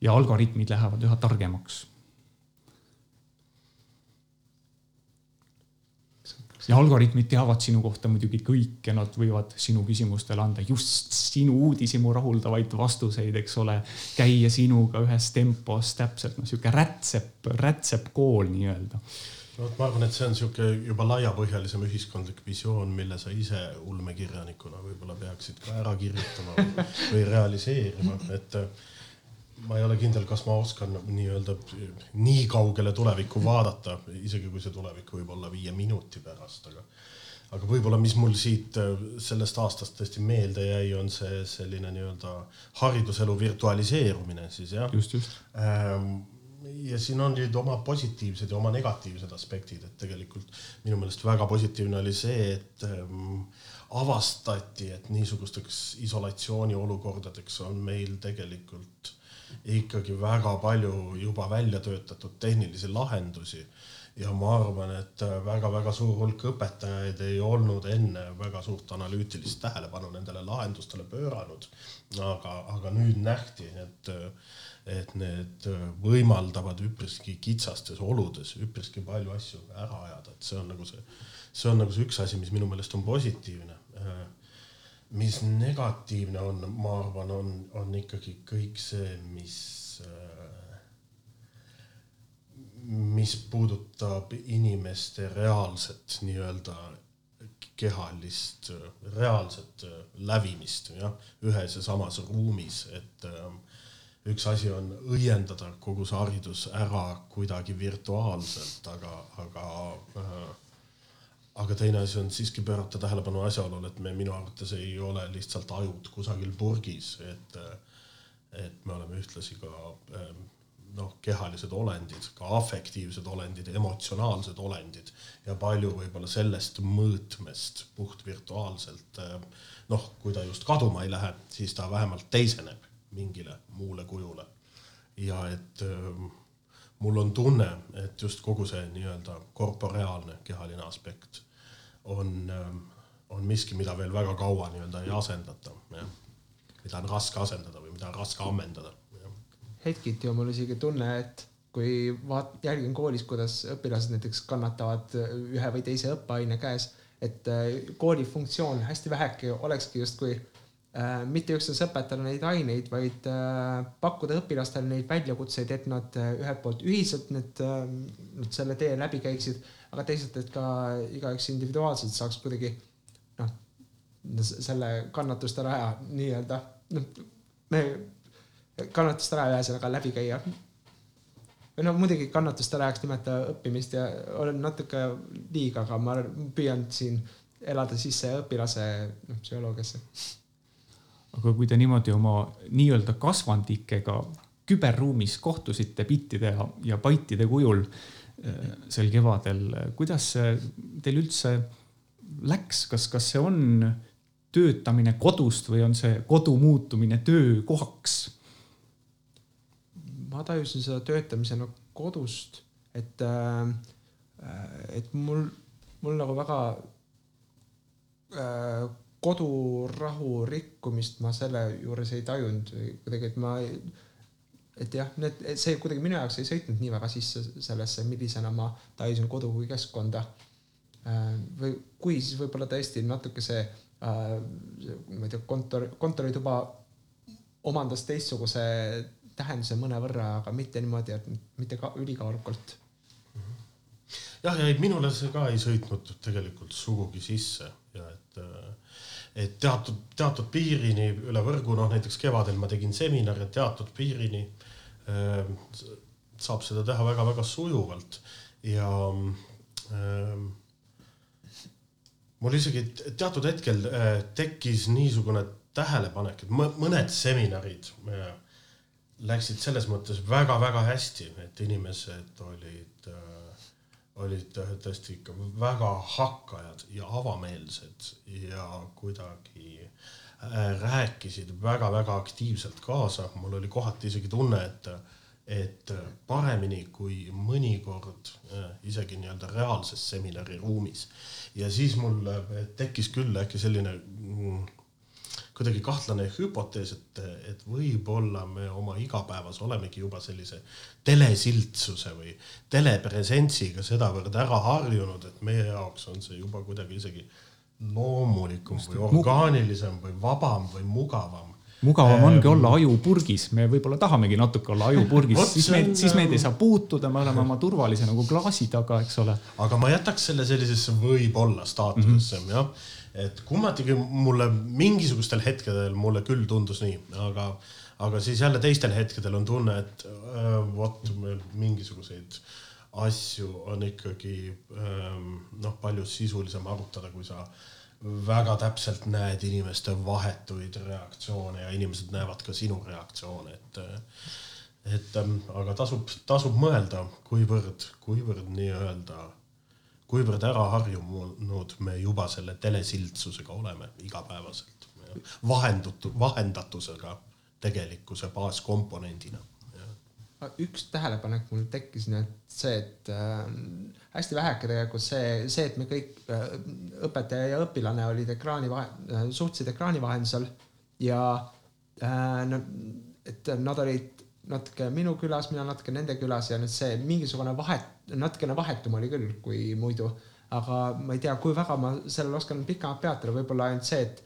ja algoritmid lähevad üha targemaks ja algoritmid teavad sinu kohta muidugi kõike, nad võivad sinu küsimustele anda just sinu uudishimu rahuldavaid vastuseid, eks ole. käia sinuga ühes tempos täpselt noh, sihuke rätsep, rätsepkool nii-öelda no ma arvan, et see on sihuke juba laiapõhjalisem ühiskondlik visioon, mille sa ise ulmekirjanikuna võib-olla peaksid ka ära kirjutama või realiseerima, et ma ei ole kindel, kas ma oskan nii-öelda nii kaugele tulevikku vaadata, isegi kui see tulevik võib olla viie minuti pärast, aga aga võib-olla, mis mul siit äh, sellest aastast tõesti meelde jäi, on see selline nii-öelda hariduselu virtualiseerumine siis jah. just, just ähm, ja siin on nüüd oma positiivsed ja oma negatiivsed aspektid, et tegelikult minu meelest väga positiivne oli see, et ähm, avastati, et niisugusteks isolatsiooni olukordadeks on meil tegelikult ikkagi väga palju juba välja töötatud tehnilisi lahendusi. ja ma arvan, et väga-väga suur hulk õpetajaid ei olnud enne väga suurt analüütilist tähelepanu nendele lahendustele pööranud. aga, aga nüüd nähti, et, et need võimaldavad üpriski kitsastes oludes üpriski palju asju ära ajada, et see on nagu see, see on nagu see üks asi, mis minu meelest on positiivne mis negatiivne on, ma arvan, on, on ikkagi kõik see, mis, äh, mis puudutab inimeste reaalset nii-öelda kehalist, reaalset lävimist, jah, ühes ja samas ruumis, et üks asi on õiendada kogu see haridus ära kuidagi virtuaalselt, aga, aga äh, aga teine asi on siiski pöörata tähelepanu asjaolule, et me minu arvates ei ole lihtsalt ajud kusagil purgis, et, et me oleme ühtlasi ka ähm, noh, kehalised olendid, ka afektiivsed olendid, emotsionaalsed olendid ja palju võib-olla sellest mõõtmest puht virtuaalselt. Ähm, noh, kui ta just kaduma ei lähe, siis ta vähemalt teiseneb mingile muule kujule. ja et ähm, mul on tunne, et just kogu see nii-öelda korporeaalne kehaline aspekt on, ähm, on miski, mida veel väga kaua nii-öelda ei asendata, jah. mida on raske asendada või mida on raske ammendada. hetkiti on mul isegi tunne, et kui vaat-, jälgin koolis, kuidas õpilased näiteks kannatavad ühe või teise õppeaine käes, et äh, kooli funktsioon hästi väheke olekski justkui äh, mitte üksnes õpetada neid aineid, vaid äh, pakkuda õpilastele neid väljakutseid, et nad äh, ühelt poolt ühiselt need äh,, nad selle tee läbi käiksid aga teisalt, et ka igaüks individuaalselt saaks kuidagi noh, selle kannatuste raja nii-öelda noh, me kannatuste raja ühesõnaga läbi käia. või no muidugi kannatuste rajaks nimetada õppimist ja olen natuke liiga, aga ma püüan siin elada sisse õpilase noh, psühholoogiasse. aga kui te niimoodi oma nii-öelda kasvandikega küberruumis kohtusite bittide ja, baitide kujul sel kevadel. kuidas teil üldse läks, kas, kas see on töötamine kodust või on see kodu muutumine töökohaks? ma tajusin seda töötamisena kodust, et, äh, et mul, mul nagu väga äh, kodurahu rikkumist ma selle juures ei tajunud kuidagi, et ma et jah, need, see kuidagi minu jaoks ei sõitnud nii väga sisse sellesse, millisena ma tajusin kodu kui keskkonda. Äh, või kui, siis võib-olla tõesti natuke see, äh, ma ei tea, kontor, kontorituba omandas teistsuguse tähenduse mõnevõrra, aga mitte niimoodi, et mitte ka ülikaalukalt. jah, ja ei, minule see ka ei sõitnud tegelikult sugugi sisse ja et äh, et teatud, teatud piirini üle võrgu, noh näiteks kevadel ma tegin seminari, teatud piirini saab seda teha väga-väga sujuvalt. Ja ähm, mul isegi teatud hetkel äh, tekkis niisugune tähelepanek, et mõned seminarid äh, läksid selles mõttes väga-väga hästi, et inimesed olid äh,, olid tõesti ikka väga hakkajad ja avameelsed ja kuidagi rääkisid väga-väga aktiivselt kaasa, mul oli kohati isegi tunne, et, et paremini kui mõnikord äh, isegi nii-öelda reaalses seminari ruumis. ja siis mul äh, tekkis küll äkki selline mm, kuidagi kahtlane hüpotees, et, et võib-olla me oma igapäevas olemegi juba sellise telesiltsuse või telepresentsiga sedavõrd ära harjunud, et meie jaoks on see juba kuidagi isegi loomulikum või orgaanilisem või vabam või mugavam. Mugavam ongi olla ajupurgis, me võib-olla tahamegi natuke olla ajupurgis. Siis meid, siis meid ei saa puutuda, me oleme oma turvalise nagu klaasi taga, eks ole. aga ma jätaks selle sellisesse võib-olla staatusesse mm -hmm. jah, et kummatigi mulle mingisugustel hetkedel mulle küll tundus nii, aga, aga siis jälle teistel hetkedel on tunne, et äh, vot mingisuguseid asju on ikkagi ähm, noh, palju sisulisem arutada, kui sa väga täpselt näed inimeste vahetuid reaktsioone ja inimesed näevad ka sinu reaktsioone, et et ähm, aga tasub, tasub mõelda, kuivõrd, kuivõrd nii-öelda, kuivõrd ära harjunud me juba selle telesildsusega oleme igapäevaselt, vahendatud, vahendatusega tegelikkuse baaskomponendina üks tähelepanek mul tekkis nüüd see, et äh, hästi väheke tegelikult see, see, et me kõik äh,, õpetaja ja õpilane olid ekraani vahe äh,, suhtlesid ekraani vahendusel ja äh, no, et nad olid natuke minu külas, mina natuke nende külas ja nüüd see mingisugune vahet, natukene vahetum oli küll kui muidu. aga ma ei tea, kui väga ma sellel oskan pikemalt peatuda, võib-olla ainult see, et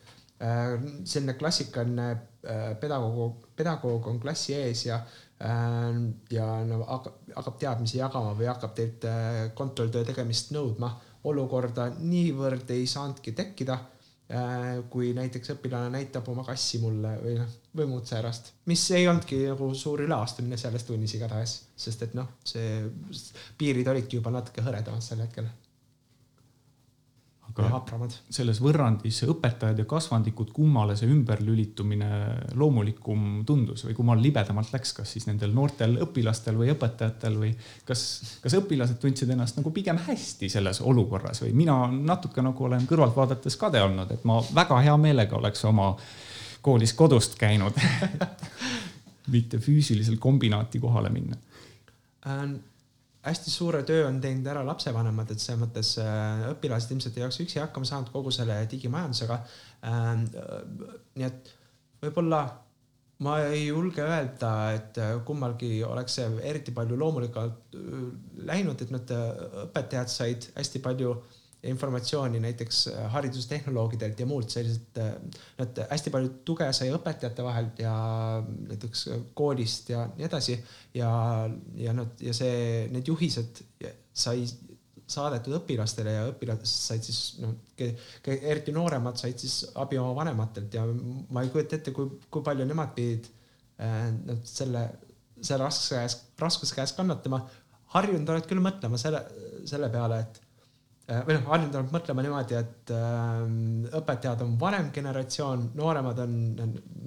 äh, selline klassikaline äh, pedagoog, pedagoog on klassi ees ja ja no hakkab, hakkab teadmisi jagama või hakkab teilt äh, kontrolltöö tegemist nõudma. olukorda niivõrd ei saanudki tekkida. Äh, kui näiteks õpilane näitab oma kassi mulle või noh, või muud säärast, mis ei olnudki nagu suur üleastumine selles tunnis igatahes, sest et noh, see piirid olidki juba natuke hõredamad sel hetkel aga hapramad. selles võrrandis õpetajad ja kasvandikud, kummale see ümberlülitumine loomulikum tundus või kummal libedamalt läks, kas siis nendel noortel õpilastel või õpetajatel või kas, kas õpilased tundsid ennast nagu pigem hästi selles olukorras või mina natuke nagu olen kõrvalt vaadates kade olnud, et ma väga hea meelega oleks oma koolis kodust käinud mitte füüsiliselt kombinaati kohale minna äh, hästi suure töö on teinud ära lapsevanemad, et selles mõttes äh, õpilased ilmselt ei oleks üksi hakkama saanud kogu selle digimajandusega. Ähm, nii et võib-olla ma ei julge öelda, et äh, kummalgi oleks see eriti palju loomulikult äh, läinud, et need õpetajad said hästi palju informatsiooni näiteks äh, haridustehnoloogidelt ja muult selliselt, äh, et hästi palju tuge sai õpetajate vahelt ja näiteks koolist ja nii edasi. ja, ja nad ja see, need juhised sai saadetud õpilastele ja õpilased said siis noh, eriti nooremad said siis abi oma vanematelt ja ma ei kujuta ette, kui, kui palju nemad pidid äh, nad selle, selle raskuse käes, raskuse käes kannatama. harjunud oled küll mõtlema selle, selle peale, et Äh, või noh, harjunud mõtlema niimoodi, et äh, õpetajad on vanem generatsioon, nooremad on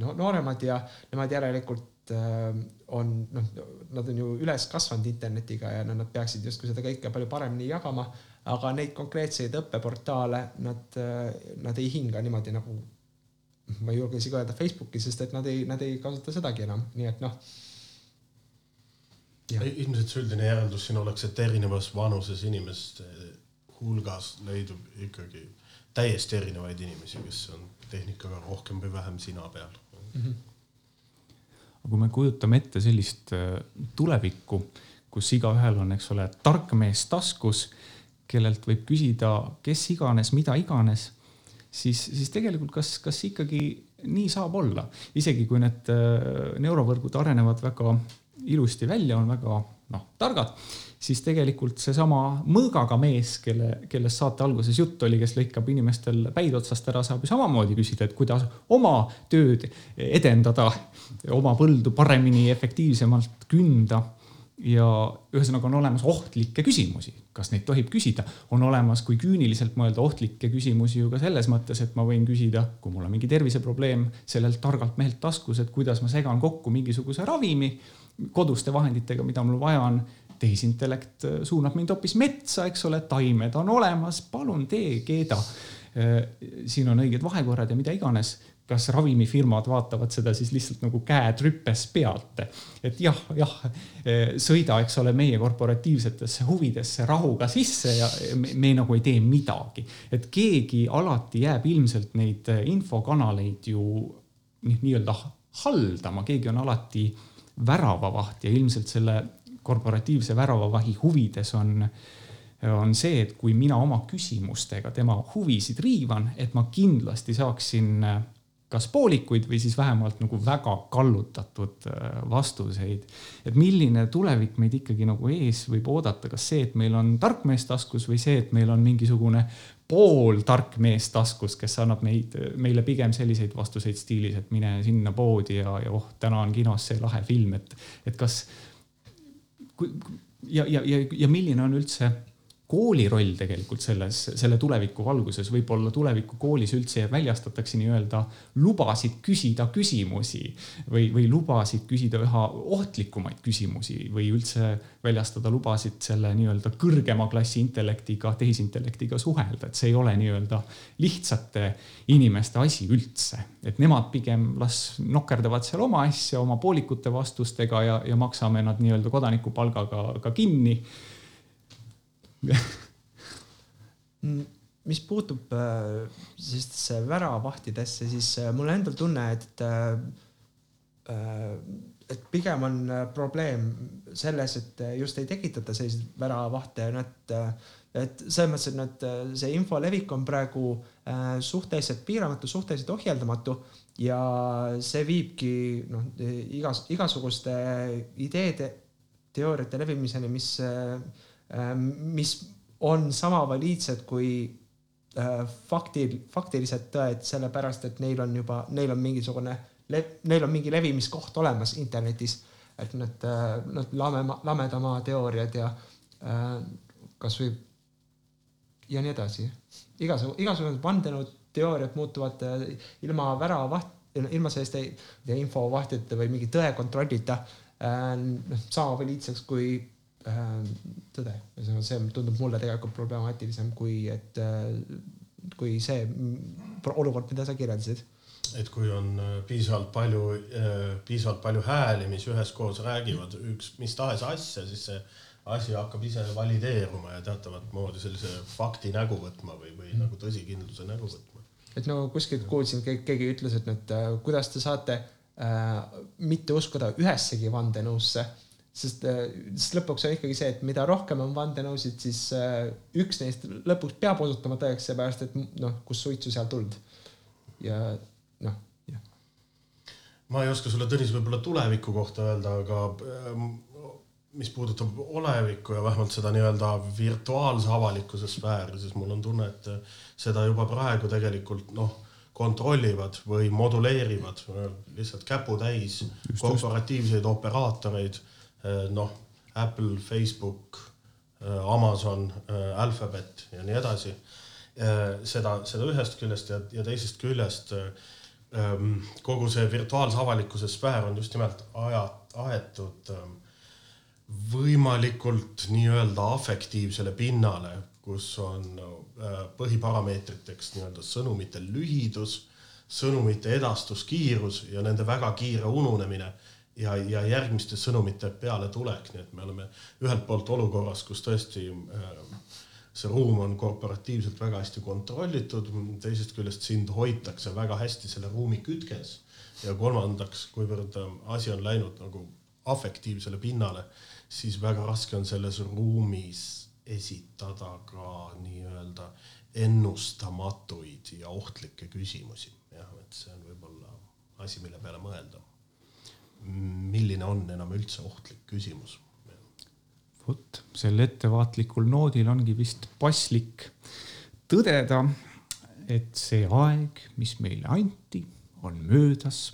no, nooremad ja nemad järelikult äh, on noh, nad on ju üles kasvanud internetiga ja nad peaksid justkui seda kõike palju paremini jagama. aga neid konkreetseid õppeportaale nad äh,, nad ei hinga niimoodi nagu, ma ei julge isegi öelda Facebooki, sest et nad ei, nad ei kasuta sedagi enam, nii et noh ilmselt see üldine järeldus siin oleks, et erinevas vanuses inimeste hulgas leidub ikkagi täiesti erinevaid inimesi, kes on tehnikaga rohkem või vähem sina peal mm. -hmm. kui me kujutame ette sellist äh, tulevikku, kus igaühel on, eks ole, tark mees taskus, kellelt võib küsida kes iganes, mida iganes, siis, siis tegelikult kas, kas ikkagi nii saab olla, isegi kui need äh, neurovõrgud arenevad väga ilusti välja, on väga noh, targad siis tegelikult seesama mõõgaga mees, kelle, kellest saate alguses jutt oli, kes lõikab inimestel päid otsast ära, saab ju samamoodi küsida, et kuidas oma tööd edendada, oma põldu paremini, efektiivsemalt künda. Ja ühesõnaga on olemas ohtlikke küsimusi, kas neid tohib küsida, on olemas, kui küüniliselt mõelda, ohtlikke küsimusi ju ka selles mõttes, et ma võin küsida, kui mul on mingi terviseprobleem, sellelt targalt mehelt taskus, et kuidas ma segan kokku mingisuguse ravimi koduste vahenditega, mida mul vaja on tehisintellekt äh, suunab mind hoopis metsa, eks ole, taimed on olemas, palun tee, keeda. Äh, siin on õiged vahekorrad ja mida iganes kas ravimifirmad vaatavad seda siis lihtsalt nagu käed rüppes pealt. et jah, jah, äh, sõida, eks ole, meie korporatiivsetesse huvidesse rahuga sisse ja me, me nagu ei tee midagi. et keegi alati jääb ilmselt neid infokanaleid ju nii-öelda haldama, keegi on alati väravavaht ja ilmselt selle korporatiivse väravavahi huvides on, on see, et kui mina oma küsimustega tema huvisid riivan, et ma kindlasti saaksin kas poolikuid või siis vähemalt nagu väga kallutatud äh, vastuseid. et milline tulevik meid ikkagi nagu ees võib oodata, kas see, et meil on tark mees taskus või see, et meil on mingisugune pooltark mees taskus, kes annab meid, meile pigem selliseid vastuseid stiilis, et mine sinna poodi ja, ja oh, täna on kinos see lahe film, et, et kas ja, ja, ja, ja milline on üldse kooli roll tegelikult selles, selle tuleviku valguses, võib-olla tuleviku koolis üldse väljastatakse nii-öelda lubasid küsida küsimusi või, või lubasid küsida üha ohtlikumaid küsimusi või üldse väljastada lubasid selle nii-öelda kõrgema klassi intellektiga, tehisintellektiga suhelda, et see ei ole nii-öelda lihtsate inimeste asi üldse. et nemad pigem las nokerdavad seal oma asja oma poolikute vastustega ja, ja maksame nad nii-öelda kodanikupalgaga ka kinni mis puutub äh, sellistesse väravahtidesse, siis äh, mul endal tunne, et äh, et pigem on probleem selles, et just ei tekitata selliseid väravahte, nad, et selles mõttes, et nad, see info levik on praegu suhteliselt piiramatu, suhteliselt ohjeldamatu ja see viibki noh, igas, igasuguste ideede, teooriate levimiseni, mis, mis on sama valiidsed kui äh, faktil, faktilised tõed, sellepärast et neil on juba, neil on mingisugune, neil on mingi levimiskoht olemas internetis. et need, need lame, lamedamaa teooriad ja äh, kasvõi ja nii edasi. igasugu, igasugused vandenõuteooriad muutuvad äh, ilma väravavaht, ilma selliste infovahtide või mingi tõe kontrollita äh, noh, sama valiidseks kui äh, tõde. ühesõnaga, see tundub mulle tegelikult problemaatilisem kui, et kui see olukord, mida sa kirjeldasid et kui on piisavalt palju, piisavalt palju hääli, mis üheskoos räägivad üks mis tahes asja, siis see asi hakkab ise valideeruma ja teatavat moodi sellise fakti nägu võtma või, või nagu tõsikindluse nägu võtma. et no kuskilt kuulsin, keegi ütles, et nüüd äh, kuidas te saate äh, mitte uskuda ühessegi vandenõusse, sest äh,, sest lõpuks on ikkagi see, et mida rohkem on vandenõusid, siis äh, üks neist lõpuks peab osutuma tõeks, seepärast et noh, kus suitsu seal tuld. ja noh, jah. ma ei oska sulle, Tõnis, võib-olla tuleviku kohta öelda, aga ähm, mis puudutab olevikku ja vähemalt seda nii-öelda virtuaalse avalikkuse sfääri, siis mul on tunne, et seda juba praegu tegelikult noh, kontrollivad või moduleerivad lihtsalt käputäis korporatiivseid operaatoreid. Noh, Apple, Facebook, Amazon, Alphabet ja nii edasi. seda, seda ühest küljest ja, ja teisest küljest kogu see virtuaalse avalikkuse sfäär on just nimelt aja, aetud võimalikult nii-öelda afektiivsele pinnale, kus on põhiparameetriteks nii-öelda sõnumite lühidus, sõnumite edastuskiirus ja nende väga kiire ununemine ja, ja järgmiste sõnumite pealetulek, nii et me oleme ühelt poolt olukorras, kus tõesti äh, see ruum on korporatiivselt väga hästi kontrollitud, teisest küljest sind hoitakse väga hästi selle ruumi kütkes ja kolmandaks, kuivõrd äh, asi on läinud nagu afektiivsele pinnale siis väga raske on selles ruumis esitada ka nii-öelda ennustamatuid ja ohtlikke küsimusi. jah, et see on võib-olla asi, mille peale mõelda. Milline on enam üldse ohtlik küsimus? vot sel ettevaatlikul noodil ongi vist paslik tõdeda, et see aeg, mis meile anti, on möödas